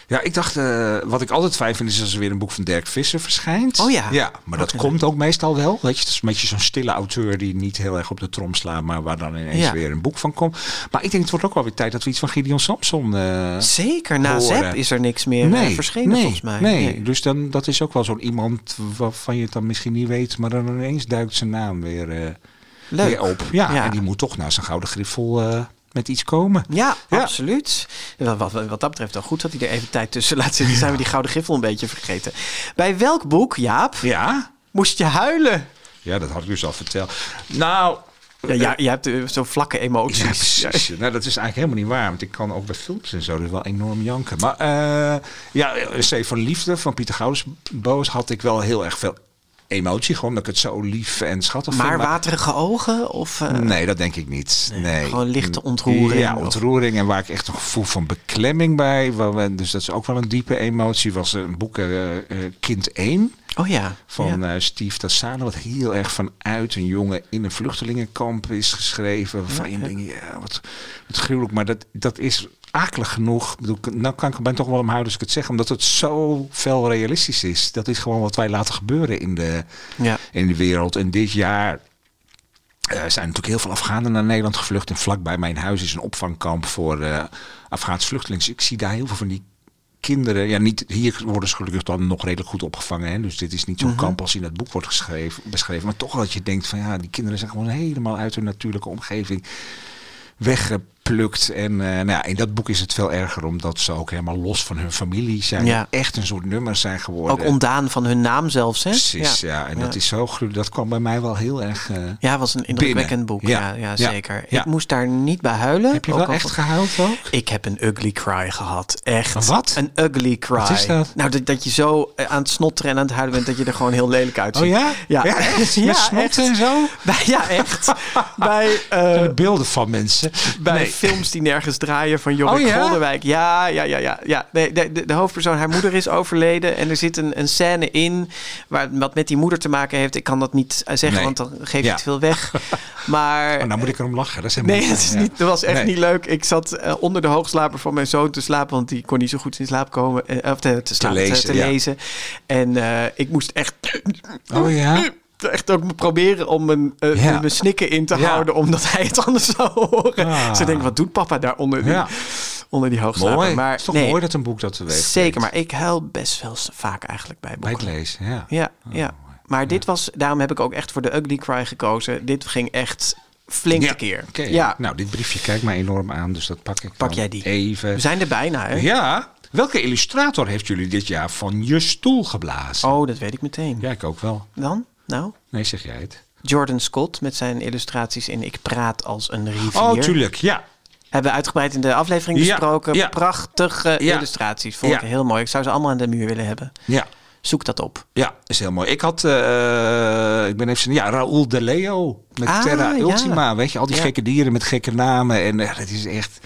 Ja, ik dacht, eh, wat ik altijd fijn vind, is als er weer een boek van Dirk Visser verschijnt. Oh ja. Ja, maar dat Ook komt ook meestal wel. Weet je, het is een beetje zo'n stille auteur die niet heel erg op de trom slaat, maar waar dan ineens Ja. weer een boek van komt. Maar ik denk, het wordt ook wel weer tijd dat we iets van Gideon Samson. eh, Zeker, na. Zep is er niks meer eh, verschenen nee, volgens mij. Nee, dus dan, dat is ook wel zo'n iemand waarvan je het dan misschien niet weet, maar dan ineens duikt zijn naam weer, Leuk. weer op. Ja, Ja. en die moet toch naar zijn gouden griffel met iets komen. Ja, Ja. absoluut. Wat, wat, wat dat betreft wel goed dat hij er even tijd tussen laat zitten. Zijn we die gouden griffel een beetje vergeten. Bij welk boek, Jaap, Ja, moest je huilen? ja dat had ik dus al verteld. Nou, Ja, ja je hebt eh, zo'n vlakke emoties. Ja, precies. Nou, dat is eigenlijk helemaal niet waar. Want ik kan ook bij films en zo dus wel enorm janken. Maar eh ja, C van Liefde van Pieter Goudensboos had ik wel heel erg veel emotie. Gewoon dat ik het zo lief en schattig Maar vind. waterige ogen? Of, eh, Nee, dat denk ik niet. Nee, gewoon lichte ontroering Ja, of- ontroering. En waar ik echt een gevoel van beklemming bij. waar we- Dus dat is ook wel een diepe emotie. Was een boek eh, eh, Kind 1 Oh ja. van ja. eh, Steve Tassano. Wat heel erg vanuit een jongen in een vluchtelingenkamp is geschreven. Waarvan je ja. denkt, ja, wat, wat gruwelijk. Maar dat, dat is akelig genoeg. Bedoel, nou kan ik ben toch wel om houden als ik het zeg. Omdat het zo fel realistisch is. Dat is gewoon wat wij laten gebeuren in de, ja. in de wereld. En dit jaar Er zijn natuurlijk heel veel Afghanen naar Nederland gevlucht. En vlakbij mijn huis is een opvangkamp voor eh Afghaanse vluchtelingen. Dus ik zie daar heel veel van die kinderen. Ja, niet, hier worden ze gelukkig dan nog redelijk goed opgevangen. Hè? Dus dit is niet zo'n kamp als in het boek wordt geschreven, beschreven. Maar toch dat je denkt van ja, die kinderen zijn gewoon helemaal uit hun natuurlijke omgeving weggeplukt. En eh, nou ja, in dat boek is het veel erger omdat ze ook helemaal los van hun familie zijn. Ja. Echt een soort nummer zijn geworden. Ook ontdaan van hun naam zelfs, hè? Precies, ja. En dat is zo. Dat kwam bij mij wel heel erg... eh, Ja, het was een indrukwekkend boek. Ja, Ja. ja, Ja. zeker. Ik moest daar niet bij huilen. heb je ook wel al- echt gehuild ook? Ik heb een ugly cry gehad. Echt. Een wat? Een ugly cry. Wat is dat? Nou, dat, dat je zo eh, aan het snotteren en aan het huilen bent dat je er gewoon heel lelijk uitziet. Oh ja? Ja, echt? Met snot echt. en zo? Bij, ja, echt. bij de beelden van mensen. bij Nee. Films die nergens draaien van Jorik Oh ja? Golderwijk. Ja, ja, ja, ja. ja. Nee, de, de, de hoofdpersoon, haar moeder is overleden. En er zit een, een scène in waar, wat met die moeder te maken heeft. Ik kan dat niet eh, zeggen, Nee. want dan geef je Ja. te veel weg. Maar Oh, nou moet ik erom lachen. Dat is helemaal Nee, niet het is niet, dat was echt Nee. niet leuk. Ik zat eh, onder de hoogslaper van mijn zoon te slapen, want die kon niet zo goed in slaap komen. eh, of te, te, slapen, te- lezen, te lezen. En eh, ik moest echt, Oh ja? echt ook proberen om mijn, eh, Ja. snikken in te Ja. houden, omdat hij het anders zou horen. Ah. Ze denken, wat doet papa daar onder die, onder die hoogslaper? Mooi. Maar het is toch nee, mooi dat een boek dat teweeg Zeker, maar ik huil best wel vaak eigenlijk bij Bij boeken. het lezen, ja. Ja, ja. Maar dit was, daarom heb ik ook echt voor de Ugly Cry gekozen. Dit ging echt flink Ja, oké. Ja, Nou, dit briefje kijkt mij enorm aan, dus dat pak ik Pak jij die? even. we zijn er bijna, hè? Ja. Welke illustrator heeft jullie dit jaar van je stoel geblazen? Oh, dat weet ik meteen. Ja, ik ook wel. Dan? Nou? Nee, zeg jij het. Jordan Scott met zijn illustraties in Ik praat als een rivier. Oh, tuurlijk. Ja. Hebben we uitgebreid in de aflevering Ja, besproken. ja. Prachtige Ja. illustraties. Vond ik heel mooi. Ik zou ze allemaal aan de muur willen hebben. Ja. Zoek dat op. Ja, is heel mooi. Ik had, eh, ik ben even, ja, Raoul de Leo met Ah, Terra. Ultima. Weet je, al die gekke dieren met gekke namen. En eh, dat is echt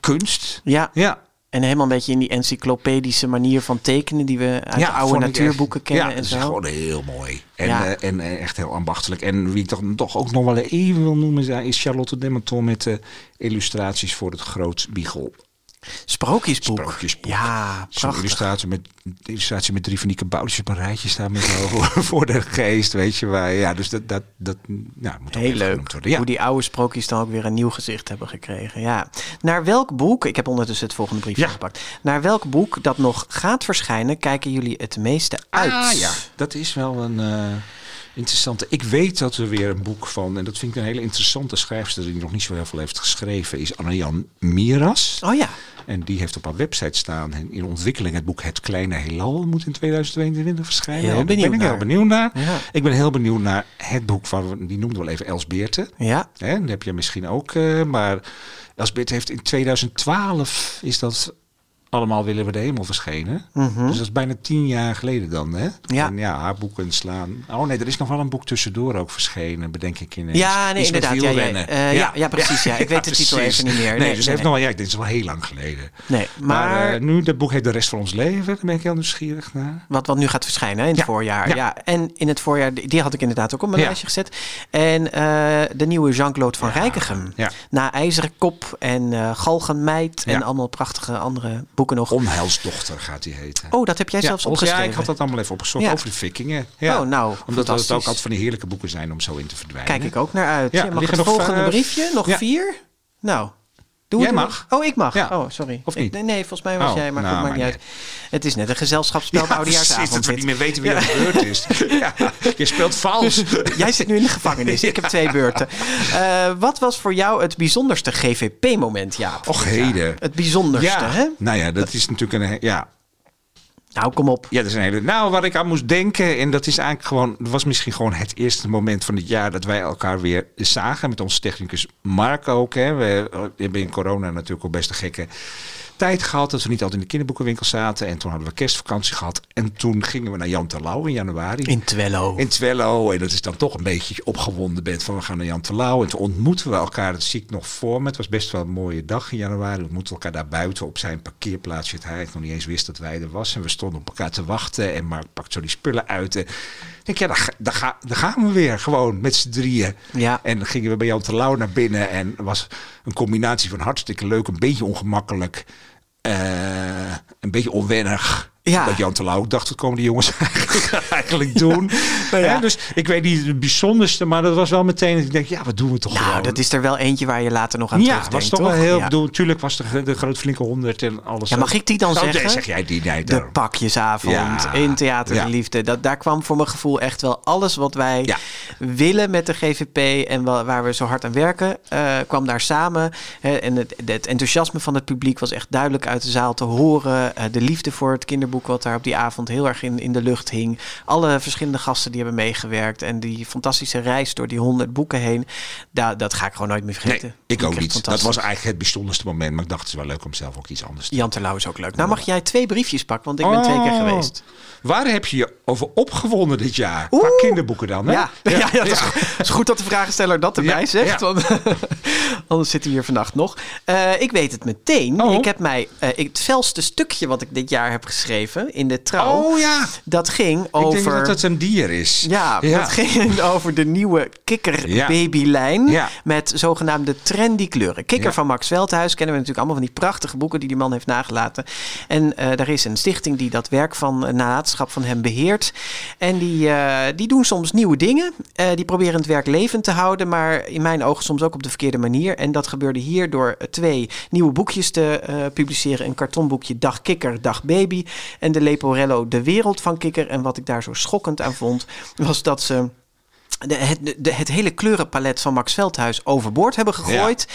kunst. Ja. Ja. En helemaal een beetje in die encyclopedische manier van tekenen die we uit de oude natuurboeken echt- kennen Ja, en dat is zo. gewoon heel mooi. En, Ja. eh, en eh, echt heel ambachtelijk. En wie ik toch, toch ook nog wel even wil noemen is- is Charlotte Dementon met de illustraties voor het Groot Biegel. Sprookjesboek. Sprookjesboek. Ja, prachtig. illustratie met, illustratie met drie van die kaboutertjes op een rijtje staan met voor, de geest, weet je waar. Ja, dus dat, dat, dat ja, moet ook Heel leuk. worden. Ja. Hoe die oude sprookjes dan ook weer een nieuw gezicht hebben gekregen. Ja. Naar welk boek, ik heb ondertussen het volgende briefje Ja. gepakt. Naar welk boek dat nog gaat verschijnen, kijken jullie het meeste uit? Ah ja, dat is wel een eh, interessante. Ik weet dat er weer een boek van, en dat vind ik een hele interessante schrijfster die nog niet zo heel veel heeft geschreven, is Anne-Jan Miras. Oh ja. En die heeft op haar website staan en in ontwikkeling het boek Het Kleine Heelal moet in 2022 verschijnen. Heel En daar ben ik heel benieuwd naar. Ja. Ik ben heel benieuwd naar het boek van, die noemden we wel even Elsbeerte. Ja. Hè, dat heb je misschien ook. eh, maar Elsbeth heeft in 2012 is dat allemaal willen we de hemel verschenen. Dus dat is bijna tien jaar geleden dan. Hè? Mhm. Ja. En ja, haar boeken slaan. Oh nee, er is nog wel een boek tussendoor ook verschenen, bedenk ik ineens. Ja, nee, inderdaad. Ja, ja, eh, ja, ja, precies, ja. Ik weet de titel even niet meer. Nee, Nee, dus nee, heeft nog wel, ja, dit is wel heel lang geleden. Nee, Maar, maar, eh, nu, dat boek heet De Rest van ons leven. Daar ben ik heel nieuwsgierig naar. wat, wat nu gaat verschijnen in het Ja, voorjaar. Ja. ja. en in het voorjaar, die had ik inderdaad ook op mijn Ja. lijstje gezet. En eh, de nieuwe Jean-Claude van Rijkegem. Ja. Na IJzeren Kop en Galgenmeid en Ja. allemaal prachtige andere boeken nog. Onheilsdochter gaat die heten. Oh, dat heb jij ja, zelfs opgeschreven. Ja, ik had dat allemaal even opgezocht Ja. over de vikingen. Ja. Oh, nou, Omdat het ook altijd van die heerlijke boeken zijn om zo in te verdwijnen. Kijk ik ook naar uit. Ja, mag het nog volgende vijf- briefje? Nog vier? Nou, doe Jij mag. Oh, ik mag. Ja. Oh, sorry. Of niet? Nee, nee, volgens mij was Oh, jij, maar nou, goed, maakt niet uit. Het is net een gezelschapsspel Ja, oudejaarsavond. dat we niet meer weten wie er gebeurd is. Ja, je speelt vals. Jij zit nu in de gevangenis. Ik heb twee beurten. Eh, wat was voor jou het bijzonderste GVP-moment, Jaap? Och, heden. Het bijzonderste, Ja, hè? nou ja, dat is natuurlijk een... Ja, Nou, kom op. ja, dat is een hele... Nou, waar ik aan moest denken, en dat is eigenlijk gewoon... Dat was misschien gewoon het eerste moment van het jaar dat wij elkaar weer zagen. Met onze technicus Mark ook. Hè. We hebben in corona natuurlijk ook best een gekke tijd gehad. Dat we niet altijd in de kinderboekenwinkel zaten. En toen hadden we kerstvakantie gehad. En toen gingen we naar Jan Terlouw in januari. In Twello. In Twello. En dat is dan toch een beetje je opgewonden bent van we gaan naar Jan Terlouw. En toen ontmoeten we elkaar, dat zie ik nog voor me. Het was best wel een mooie dag in januari. We ontmoetten elkaar daar buiten op zijn parkeerplaatsje. Het hij nog niet eens wist dat wij er was. En we stonden op elkaar te wachten. En Mark pakt zo die spullen uit. En ik denk, ja, daar, daar, ga- daar gaan we weer. Gewoon met z'n drieën. Ja. En dan gingen we bij Jan Terlouw naar binnen. En was een combinatie van hartstikke leuk, een beetje ongemakkelijk. Eh, een beetje onwennig. Ja. Dat Jan Terlouw dacht, wat komen die jongens eigenlijk, doen? Dus ik weet niet het bijzonderste, maar dat was wel meteen... dat Ik denk, ja, wat doen we toch Nou, gewoon? dat is er wel eentje waar je later nog aan ja, was toch wel heel... Bedoel, natuurlijk was de, de groot flinke honderd en alles. Ja, mag ik die dan Oh, nee, zeggen? zeg jij die? Nee, De pakjesavond in Theater de. Liefde. Dat, daar kwam voor mijn gevoel echt wel alles wat wij willen met de GVP en wa- waar we zo hard aan werken, eh, kwam daar samen. Hè, en het, het enthousiasme van het publiek was echt duidelijk uit de zaal te horen. Eh, de liefde voor het kinderboek wat daar op die avond heel erg in, in de lucht hing. Alle verschillende gasten die hebben meegewerkt en die fantastische reis door die honderd boeken heen. Da, dat ga ik gewoon nooit meer vergeten. Nee, ik ook niet. Dat was eigenlijk het bijzonderste moment. Maar ik dacht, het is wel leuk om zelf ook iets anders te Jan Terlouw is ook leuk. Nou mag jij twee briefjes pakken, want ik ben twee keer Oh. geweest. Waar heb je je over opgewonden dit jaar? Qua kinderboeken dan, hè? Ja, ja. ja, dat is, goed- het is goed dat de vragensteller dat erbij zegt. Want anders zitten we hier vannacht nog. Eh, ik weet het meteen. Oh. Ik heb mij eh, het felste stukje wat ik dit jaar heb geschreven in de trouw. Oh ja, Dat ging ik denk over. dat het een dier is. Ja, dat ging over de nieuwe kikkerbabylijn Ja. met zogenaamde trendy kleuren. Kikker Ja. van Max Veldhuis kennen we natuurlijk allemaal van die prachtige boeken die die man heeft nagelaten. En eh daar is een stichting die dat werk van uh, nalatenschap van hem beheert. En die, eh, die doen soms nieuwe dingen. Eh, die proberen het werk levend te houden, maar in mijn ogen soms ook op de verkeerde manier. En dat gebeurde hier door eh, twee nieuwe boekjes te eh, publiceren. Een kartonboekje Dag Kikker, Dag Baby. En de Leporello De Wereld van Kikker. En wat ik daar zo schokkend aan vond, was dat ze de, het, de, het hele kleurenpalet van Max Veldhuis overboord hebben gegooid.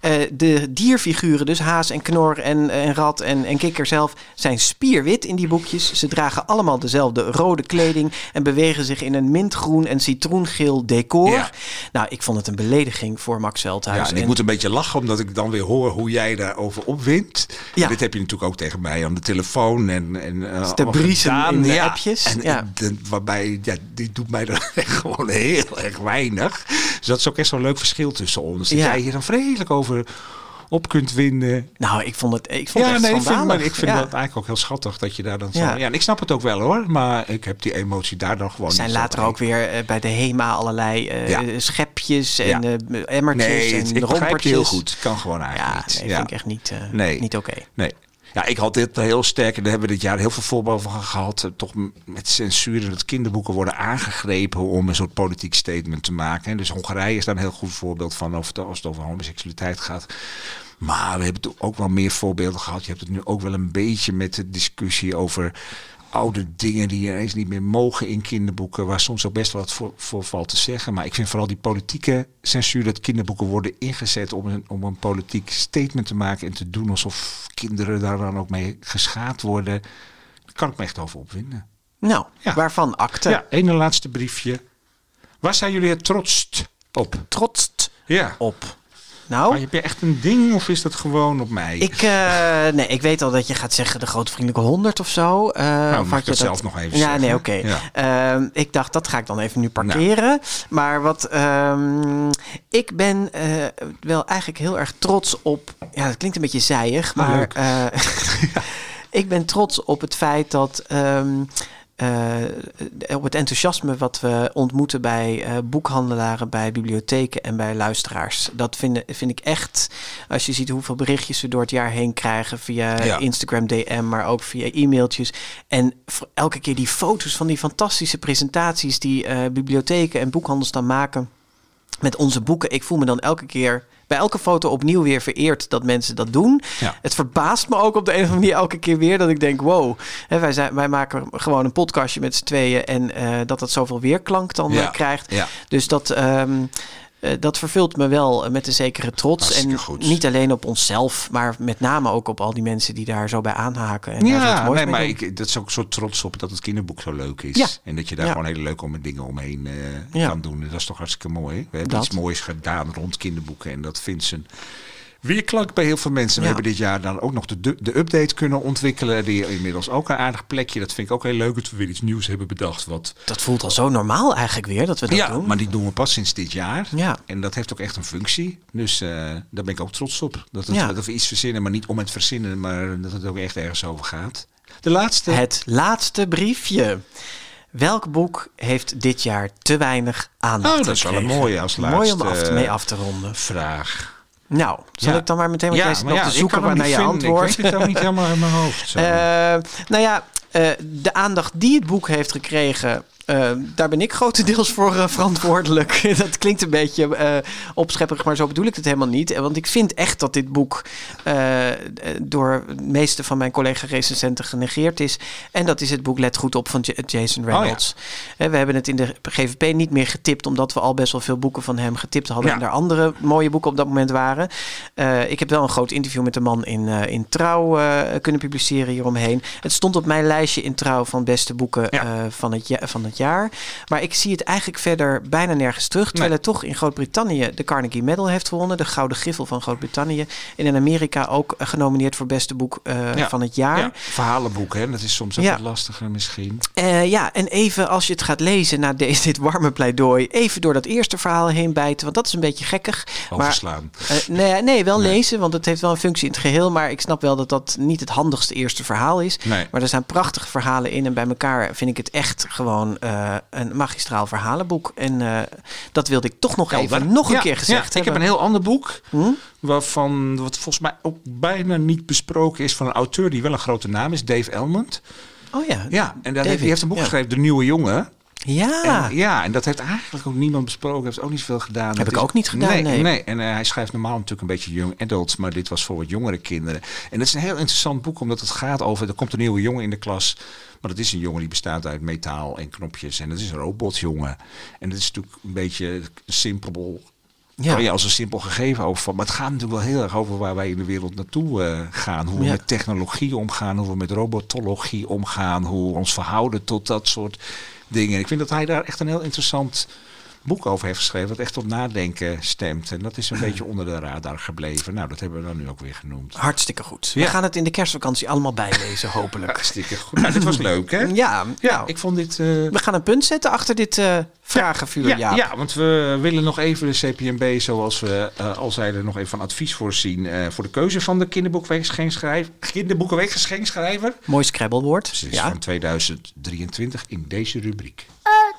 Eh, de dierfiguren, dus haas en knor en, en rat en, en kikker zelf, zijn spierwit in die boekjes. Ze dragen allemaal dezelfde rode kleding en bewegen zich in een mintgroen en citroengeel decor. Ja. Nou, ik vond het een belediging voor Max Veldhuis. Ja, en ik En- moet een beetje lachen, omdat ik dan weer hoor hoe jij daarover opwint. Ja. Dit heb je natuurlijk ook tegen mij aan de telefoon. En, en, eh, te allemaal briesen in de ja. appjes. En, Ja. en de- waarbij, ja, die doet mij echt gewoon heel erg weinig. Dus dat is ook echt zo'n leuk verschil tussen ons. Dat Ja. jij hier dan vredelijk over op kunt winden. Nou, ik vond het, ik vond Ja, het echt nee, ik vind, maar ik vind Ja. dat eigenlijk ook heel schattig dat je daar dan zo... Ja. Ja. en ik snap het ook wel hoor, maar ik heb die emotie daar dan gewoon Er zijn later ook weer eh, bij de HEMA allerlei eh, Ja. schepjes en Ja. eh, emmertjes Nee, en ik rompertjes. je heel goed. Kan gewoon Ja, eigenlijk niet. nee, Ja. vind ik echt niet, Nee. niet oké. Nee. Ja, ik had dit heel sterk en daar hebben we dit jaar heel veel voorbeelden van gehad. eh, Toch met censuur dat kinderboeken worden aangegrepen om een soort politiek statement te maken. Dus Hongarije is daar een heel goed voorbeeld van als het over homoseksualiteit gaat. Maar we hebben ook wel meer voorbeelden gehad. Je hebt het nu ook wel een beetje met de discussie over oude dingen die ineens niet meer mogen in kinderboeken. Waar soms ook best wel wat voor, voor valt te zeggen. Maar ik vind vooral die politieke censuur dat kinderboeken worden ingezet om een, om een politiek statement te maken. En te doen alsof kinderen daar dan ook mee geschaad worden. Daar kan ik me echt over opwinden. Nou, Ja. waarvan akte? Ja, ene laatste briefje. Waar zijn jullie het trotst op? Trotst Ja. op. Nou, Maar heb je echt een ding of is dat gewoon op mij? ik, eh, nee, ik weet al dat je gaat zeggen de grote vriendelijke 100 of zo. Eh, Nou, mag ik je dat zelf nog even Ja, zeggen? nee, oké. Ja. Ehm, ik dacht, dat ga ik dan even nu parkeren. Maar wat, ehm, ik ben eh, wel eigenlijk heel erg trots op. Ja, dat klinkt een beetje zijig, Ah, maar ik ben trots op het feit dat. ehm, eh, op het enthousiasme wat we ontmoeten bij eh, boekhandelaren, bij bibliotheken en bij luisteraars. Dat vind, vind ik echt, als je ziet hoeveel berichtjes we door het jaar heen krijgen via Ja. Instagram DM, maar ook via e-mailtjes. En voor elke keer die foto's van die fantastische presentaties die eh, bibliotheken en boekhandels dan maken met onze boeken. Ik voel me dan elke keer bij elke foto opnieuw weer vereerd dat mensen dat doen. Ja. Het verbaast me ook op de een of andere manier elke keer weer dat ik denk: wow, hè, wij, zijn, wij maken gewoon een podcastje met z'n tweeën en eh, dat dat zoveel weerklank dan Ja. eh, krijgt. Ja. Dus dat. ehm, eh, dat vervult me wel met een zekere trots. Hartstikke En goed. niet alleen op onszelf, maar met name ook op al die mensen die daar zo bij aanhaken. En Ja, nee, maar ik, dat is ook zo trots op dat het kinderboek zo leuk is. Ja. En dat je daar Ja. gewoon hele leuke dingen omheen eh, Ja. kan doen. En dat is toch hartstikke mooi. hè? We hebben Dat. iets moois gedaan rond kinderboeken. En dat vindt zijn weerklank bij heel veel mensen. We Ja. hebben dit jaar dan ook nog de, de, update kunnen ontwikkelen. Die inmiddels ook een aardig plekje. Dat vind ik ook heel leuk dat we weer iets nieuws hebben bedacht. Wat Dat voelt al zo normaal eigenlijk weer dat we dat ja, doen. maar die doen we pas sinds dit jaar. Ja. En dat heeft ook echt een functie. Dus eh, daar ben ik ook trots op. Dat, het, Ja. dat we iets verzinnen, maar niet om het verzinnen, maar dat het ook echt ergens over gaat. De laatste. Het laatste briefje. Welk boek heeft dit jaar te weinig aandacht Oh, dat is wel een mooie als Mooi om laatste, af te, eh, mee af te ronden. vraag. Nou, zal Ja. ik dan maar meteen, jij zit nog te zoeken naar je antwoord. Ik weet het ook niet helemaal in mijn hoofd. Zo. Eh, nou ja, Eh, de aandacht die het boek heeft gekregen, uh, daar ben ik grotendeels voor uh, verantwoordelijk. dat klinkt een beetje uh, opschepperig, maar zo bedoel ik het helemaal niet. Want ik vind echt dat dit boek door de meeste van mijn collega-recensenten genegeerd is. En dat is het boek Let Goed Op van J Jason Reynolds. Oh, ja. We hebben het in de GVP niet meer getipt, omdat we al best wel veel boeken van hem getipt hadden. Ja. En er andere mooie boeken op dat moment waren. ik heb wel een groot interview met de man in, in Trouw kunnen publiceren hieromheen. Het stond op mijn lijstje in Trouw van beste boeken ja. van, het, van het jaar. Maar ik zie het eigenlijk verder bijna nergens terug. Terwijl nee. het toch in Groot-Brittannië de Carnegie Medal heeft gewonnen. De Gouden Griffel van Groot-Brittannië. En in Amerika ook genomineerd voor beste boek uh, ja. van het jaar. Ja. Verhalenboek, hè? Dat is soms ook wat lastiger misschien. Uh, ja, en even als je het gaat lezen na deze, dit warme pleidooi. Even door dat eerste verhaal heen bijten. Want dat is een beetje gekkig. Overslaan. Maar, uh, nee, nee, wel nee. lezen. Want het heeft wel een functie in het geheel. Maar ik snap wel dat dat niet het handigste eerste verhaal is. Nee. Maar er zijn prachtige verhalen in. En bij elkaar vind ik het echt gewoon uh, een magistraal verhalenboek. En uh, dat wilde ik toch nog Helder. even nog een ja, keer gezegd ja, Ik heb een heel ander boek. Hm? Waarvan wat volgens mij ook bijna niet besproken is van een auteur die wel een grote naam is, Dave Elmond. Oh ja. Ja, en dat heeft, die heeft een boek geschreven, De Nieuwe Jongen. Ja. En, ja, en dat heeft eigenlijk ook niemand besproken. Heeft ook niet zoveel gedaan. Heb dat ik ook niet gedaan, nee. nee. nee. En uh, hij schrijft normaal natuurlijk een beetje young adults, maar dit was voor wat jongere kinderen. En dat is een heel interessant boek, omdat het gaat over, er komt een nieuwe jongen in de klas, maar dat is een jongen die bestaat uit metaal en knopjes. En dat is een robotjongen. En dat is natuurlijk een beetje simpel ja. je als een simpel gegeven over. Maar het gaat natuurlijk wel heel erg over waar wij in de wereld naartoe uh, gaan. Hoe we ja. met technologie omgaan, hoe we met robotologie omgaan, hoe we ons verhouden tot dat soort dingen. Ik vind dat hij daar echt een heel interessant boek over heeft geschreven. Dat echt tot nadenken stemt. En dat is een beetje onder de radar gebleven. Nou, dat hebben we dan nu ook weer genoemd. Hartstikke goed. We gaan het in de kerstvakantie allemaal bijlezen, hopelijk. Hartstikke goed. Nou, dit was leuk, hè? Ja, ja nou, ik vond dit... Uh... We gaan een punt zetten achter dit uh, vragenvuur, ja, ja, ja, want we willen nog even de CPMB, zoals we uh, al zeiden, nog even van advies voorzien. voor de keuze van de kinderboekenweekgeschenkschrijver. Kinderboekenweekgeschenkschrijver. Mooi scrabblewoord. Precies, ja. van 2023 in deze rubriek. Het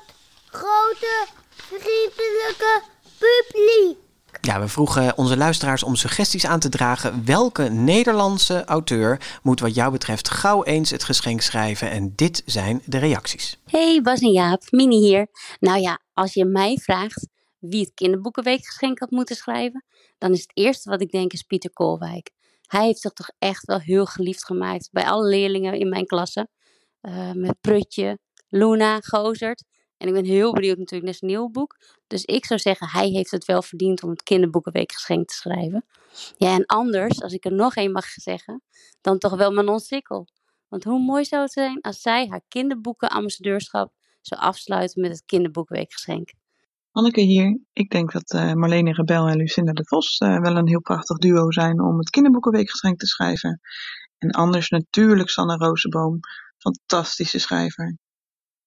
grote vriendelijke publiek. Ja, we vroegen onze luisteraars om suggesties aan te dragen. Welke Nederlandse auteur moet wat jou betreft gauw eens het geschenk schrijven? En dit zijn de reacties. Hey Bas en Jaap, Mini hier. Nou ja, als je mij vraagt wie het kinderboekenweekgeschenk had moeten schrijven, dan is het eerste wat ik denk is Pieter Koolwijk. Hij heeft zich toch echt wel heel geliefd gemaakt bij alle leerlingen in mijn klasse. Uh, met Prutje, Luna, Gozert. En ik ben heel benieuwd natuurlijk naar zijn nieuwe boek. Dus ik zou zeggen, hij heeft het wel verdiend om het kinderboekenweekgeschenk te schrijven. Ja, en anders, als ik er nog één mag zeggen, dan toch wel Manon Sikkel. Want hoe mooi zou het zijn als zij haar kinderboekenambassadeurschap zou afsluiten met het kinderboekenweekgeschenk. Anneke hier. Ik denk dat uh, Marlene Rebel en Lucinda de Vos uh, wel een heel prachtig duo zijn om het kinderboekenweekgeschenk te schrijven. En anders natuurlijk Sanne Rozenboom. Fantastische schrijver.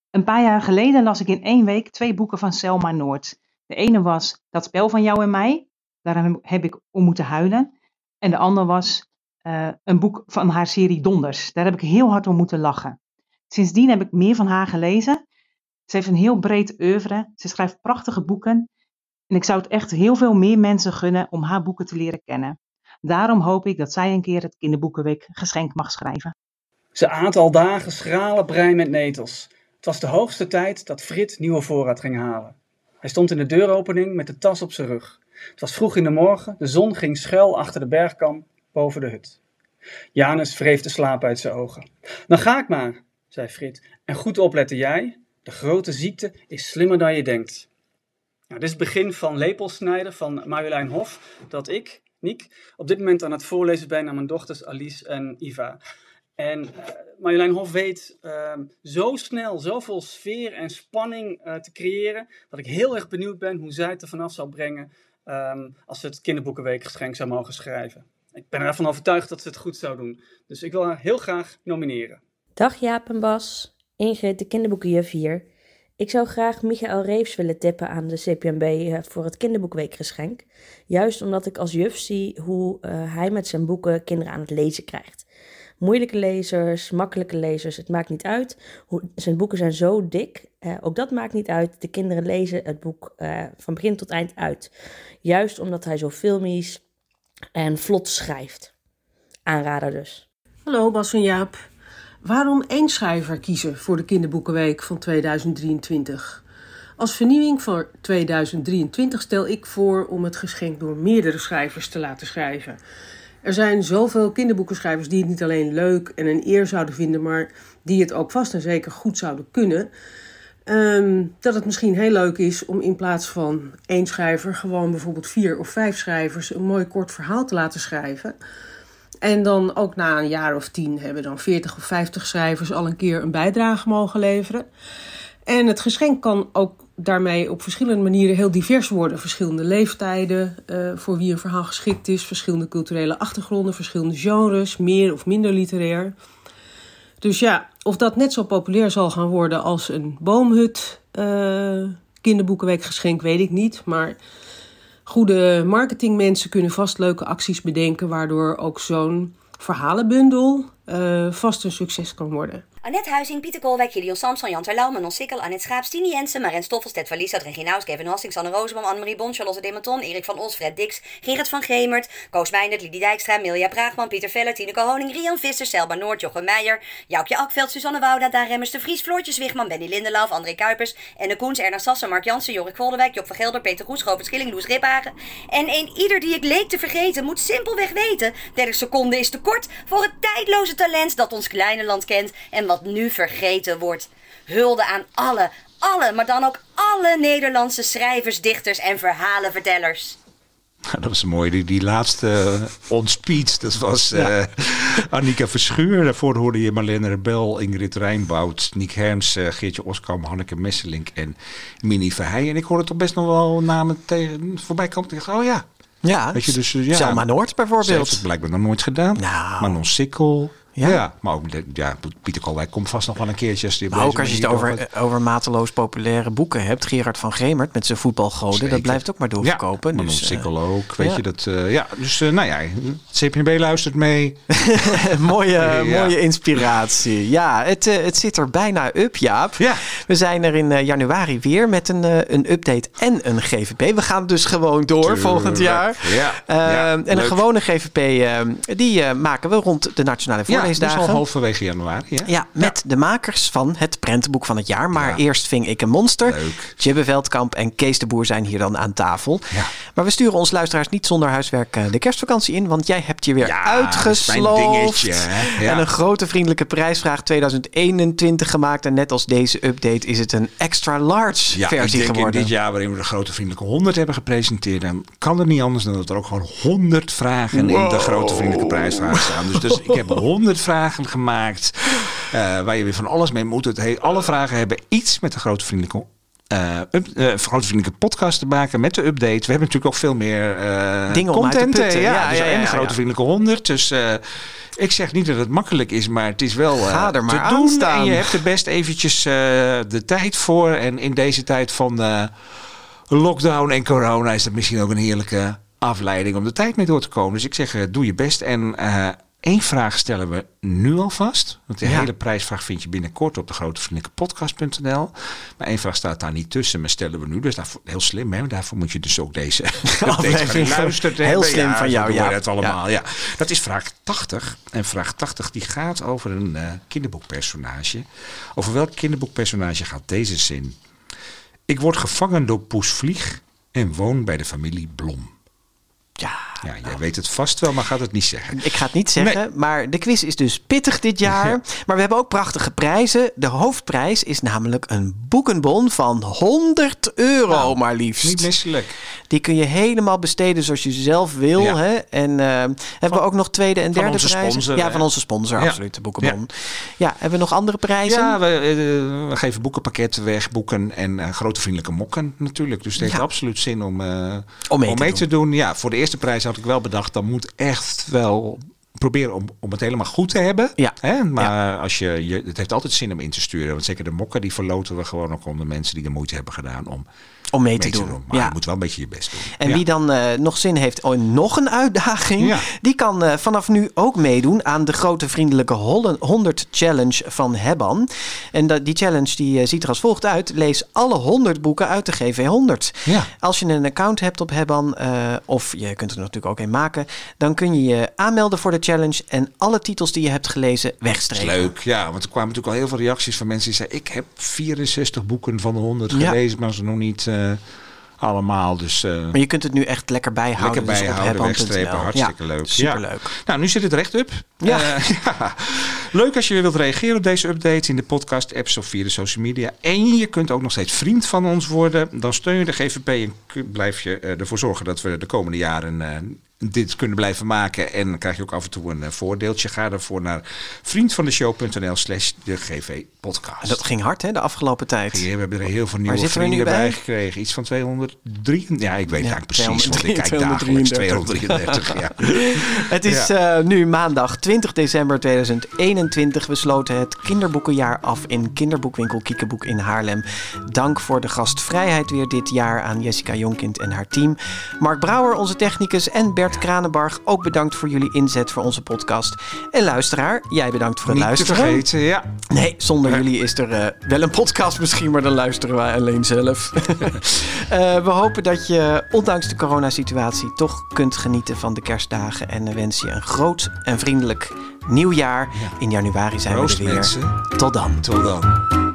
Een paar jaar geleden las ik in één week twee boeken van Selma Noord. De ene was Dat spel van jou en mij. Daar heb ik om moeten huilen. En de andere was uh, een boek van haar serie Donders. Daar heb ik heel hard om moeten lachen. Sindsdien heb ik meer van haar gelezen. Ze heeft een heel breed oeuvre. Ze schrijft prachtige boeken. En ik zou het echt heel veel meer mensen gunnen om haar boeken te leren kennen. Daarom hoop ik dat zij een keer het Kinderboekenweek geschenk mag schrijven. Ze aat al dagen schrale brein met netels. Het was de hoogste tijd dat Frit nieuwe voorraad ging halen. Hij stond in de deuropening met de tas op zijn rug. Het was vroeg in de morgen, de zon ging schuil achter de bergkam boven de hut. Janus wreef de slaap uit zijn ogen. Dan ga ik maar, zei Frit. En goed opletten jij, de grote ziekte is slimmer dan je denkt. Nou, dit is het begin van Lepelsnijden van Marjolein Hof, dat ik, Niek, op dit moment aan het voorlezen ben aan mijn dochters Alice en Iva. En uh, Marjolein Hof weet uh, zo snel zoveel sfeer en spanning uh, te creëren, dat ik heel erg benieuwd ben hoe zij het er vanaf zou brengen um, als ze het kinderboekenweekgeschenk zou mogen schrijven. Ik ben ervan overtuigd dat ze het goed zou doen. Dus ik wil haar heel graag nomineren. Dag Jaap en Bas, Ingrid de kinderboekenjuf hier. Ik zou graag Michael Reeves willen tippen aan de CPMB eh, voor het kinderboekweekgeschenk. Juist omdat ik als juf zie hoe hij met zijn boeken kinderen aan het lezen krijgt moeilijke lezers, makkelijke lezers, het maakt niet uit. zijn boeken zijn zo dik, eh, ook dat maakt niet uit. De kinderen lezen het boek eh, van begin tot eind uit. Juist omdat hij zo filmisch en vlot schrijft. Aanrader dus. Hallo Bas en Jaap. Waarom één schrijver kiezen voor de Kinderboekenweek van 2023? Als vernieuwing voor 2023 stel ik voor om het geschenk door meerdere schrijvers te laten schrijven. Er zijn zoveel kinderboekenschrijvers die het niet alleen leuk en een eer zouden vinden, maar die het ook vast en zeker goed zouden kunnen. Ehm, dat het misschien heel leuk is om in plaats van één schrijver gewoon bijvoorbeeld vier of vijf schrijvers een mooi kort verhaal te laten schrijven. En dan ook na een jaar of tien hebben dan 40 of 50 schrijvers al een keer een bijdrage mogen leveren. En het geschenk kan ook daarmee op verschillende manieren heel divers worden. Verschillende leeftijden, uh, voor wie een verhaal geschikt is, verschillende culturele achtergronden, verschillende genres, meer of minder literair. Dus ja, of dat net zo populair zal gaan worden als een boomhut uh, kinderboekenweekgeschenk, weet ik niet. Maar goede marketingmensen kunnen vast leuke acties bedenken, waardoor ook zo'n verhalenbundel uh, vast een succes kan worden. Annette Huizing, Pieter Kolwijk, Gideon Samson, Jan Terlouw, Manon Sikkel, Annette Schaap, Tini Jensen, Marijn Stoffels, Ted Verlies, Adrien Naus, Kevin Hastings, Anne Roosboom, Annemarie Bon, Charlotte Dematon, Erik van Os, Fred Dix, Gerrit van Gemert, Koos Meijnert, Lidie Dijkstra, Milja Braagman, Pieter Veller, Tineke Honing, Rian Visser, Selma Noord, Jochem Meijer, Joukje Akveld, Suzanne Wouda, Daan Remmers, De Vries, Floortje Zwichtman, Benny Lindelauf, André Kuipers, Enne Koens, Erna Sassen, Mark Jansen, Jorik Voldewijk, Job van Gelder, Peter Goes, Robert Schilling, Loes Riphagen. En een ieder die ik leek te vergeten moet simpelweg weten, 30 seconden is te kort voor het tijdloze talent dat ons kleine land kent en wat nu vergeten wordt. Hulde aan alle, alle, maar dan ook alle Nederlandse schrijvers, dichters en verhalenvertellers. Dat was mooi, die, die laatste uh, on speech. Dat was uh, Annika Verschuur. Daarvoor hoorde je Marlene Rebel, Ingrid Rijnboud, Niek Herms, uh, Geertje Oskam, Hanneke Messelink en Minnie Verheij. En ik hoorde toch best nog wel namen tegen, voorbij komen. Ik oh ja. Ja, Weet je, dus, ja, Selma Noord bijvoorbeeld. Ze heeft het blijkbaar nog nooit gedaan. Nou. Manon Sikkel. Ja. Ja. maar ook de- ja, Pieter Kolwijk komt vast nog wel een keertje. Als Maar ook als je het over, over mateloos populaire boeken hebt. Gerard van Gemert met zijn voetbalgoden. Dat blijft ook maar doorverkopen. Manon dus, eh, ook, weet ja. je dat. eh, ja, dus eh, nou ja, CPNB luistert mee. mooie, Ja. mooie inspiratie. Ja, het, het zit er bijna up, Jaap. We zijn er in januari weer met een, een update en een GVP. We gaan dus gewoon door Tuurlijk. volgend jaar. Ja, Eh, ja, en een gewone GVP, eh, die maken we rond de Nationale Ja, dus al halverwege januari. Ja. Ja, met de makers van het prentenboek van het jaar. Maar eerst ving ik een monster. Jibbe Veldkamp en Kees de Boer zijn hier dan aan tafel. Maar we sturen ons luisteraars niet zonder huiswerk eh, de kerstvakantie in. Want jij hebt je weer uitgesloofd. En een grote vriendelijke prijsvraag 2021 gemaakt. En net als deze update is het een extra large versie denk geworden. in dit jaar waarin we de grote vriendelijke 100 hebben gepresenteerd, dan kan het niet anders dan dat er ook gewoon 100 vragen in de grote vriendelijke prijsvraag staan. Dus, dus ik heb 100 vragen gemaakt eh, waar je weer van alles mee moet. Het he- alle vragen hebben iets met de grote vriendelijke eh, up- eh, grote vriendelijke podcast te maken met de update. We hebben natuurlijk ook veel meer eh, Dingen om uit te content. Ja, Ja, dus ja, en ja, de grote vriendelijke 100. Dus ik zeg niet dat het makkelijk is, maar het is wel Ga er maar te doen. staan. En je hebt er best eventjes de tijd voor. En in deze tijd van lockdown en corona is dat misschien ook een heerlijke afleiding om de tijd mee door te komen. Dus ik zeg, doe je best. En één vraag stellen we nu alvast. Want de Ja. hele prijsvraag vind je binnenkort op de grotevriendelijkepodcast.nl. Maar één vraag staat daar niet tussen, maar stellen we nu. Dus daarvoor, heel slim, hè? Daarvoor moet je dus ook deze Aflevering geluisterd heel slim Ja, van jou, ja. dat allemaal. Ja. Dat is vraag 80. En vraag 80 die gaat over een eh, kinderboekpersonage. Over welk kinderboekpersonage gaat deze zin? Ik word gevangen door Poes Vlieg en woon bij de familie Blom. Ja, ja jij weet het vast wel, maar gaat het niet zeggen. Ik ga het niet zeggen, maar de quiz is dus pittig dit jaar. Maar we hebben ook prachtige prijzen. De hoofdprijs is namelijk een boekenbon van 100 euro maar liefst. Nou, Niet misselijk. Die kun je helemaal besteden zoals je zelf wil. Ja. Hè? En eh, hebben we ook nog tweede en van derde onze prijzen? sponsor, ja, van onze sponsor, absoluut, de boekenbon. Ja. hebben we nog andere prijzen? Ja, we, eh, we geven boekenpakketten weg, boeken en eh, grote vriendelijke mokken natuurlijk. Dus het heeft absoluut zin om, Om mee te te doen. Ja, voor de eerste prijs had ik wel bedacht, dan moet echt wel proberen om, om het helemaal goed te hebben. Ja. Hè? Maar als je, je, het heeft altijd zin om in te sturen. Want zeker de mokken, die verloten we gewoon ook onder mensen die de moeite hebben gedaan om Om mee te doen. Maar Ja. je moet wel een beetje je best doen. En Ja. wie dan eh, nog zin heeft in nog een uitdaging, Ja. die kan eh, vanaf nu ook meedoen aan de grote vriendelijke Hollen- 100 Challenge van Hebban. En dat, die challenge die, eh, ziet er als volgt uit. Lees alle 100 boeken uit de GV 100. Ja. Als je een account hebt op Hebban, of je kunt er natuurlijk ook een maken, dan kun je je aanmelden voor de challenge en alle titels die je hebt gelezen wegstrepen. leuk, ja. Want er kwamen natuurlijk al heel veel reacties van mensen die zeiden... ik heb 64 boeken van de 100 Ja. gelezen, maar ze nog niet allemaal. Dus eh, Maar je kunt het nu echt lekker bijhouden. lekker dus bijhouden, hebban.nl. wegstrepen. Hartstikke Ja, leuk. Superleuk. Ja. Nou, nu zit het recht up. Ja. Eh, ja. Leuk als je weer wilt reageren op deze update in de podcast, apps of via de social media. En je kunt ook nog steeds vriend van ons worden. Dan steun je de GVP en blijf je eh, ervoor zorgen dat we de komende jaren eh, dit kunnen blijven maken. En dan krijg je ook af en toe een eh, voordeeltje. Ga daarvoor naar vriendvandeshow.nl slash de GV podcast. Dat ging hard hè, de afgelopen tijd. we hebben er heel veel nieuwe vrienden bij bij? gekregen. Iets van 203. Ja, ik weet Ja, eigenlijk precies, want ik kijk dagelijks 233. ja. Het is Ja. eh, nu maandag 20 december 2021. We sloten het kinderboekenjaar af in kinderboekwinkel Kiekeboek in Haarlem. Dank voor de gastvrijheid weer dit jaar aan Jessica Jonkind en haar team. Mark Brouwer, onze technicus, en Bert Kranenbarg, ook bedankt voor jullie inzet voor onze podcast. En luisteraar, jij bedankt voor het Niet te luisteren. vergeten, ja. Nee, zonder jullie is er eh, wel een podcast misschien, maar dan luisteren wij alleen zelf. Eh, we hopen dat je, ondanks de coronasituatie, toch kunt genieten van de kerstdagen. En wens je een groot en vriendelijk nieuwjaar. In januari zijn Proost, we er weer. mensen. Tot dan. Tot dan.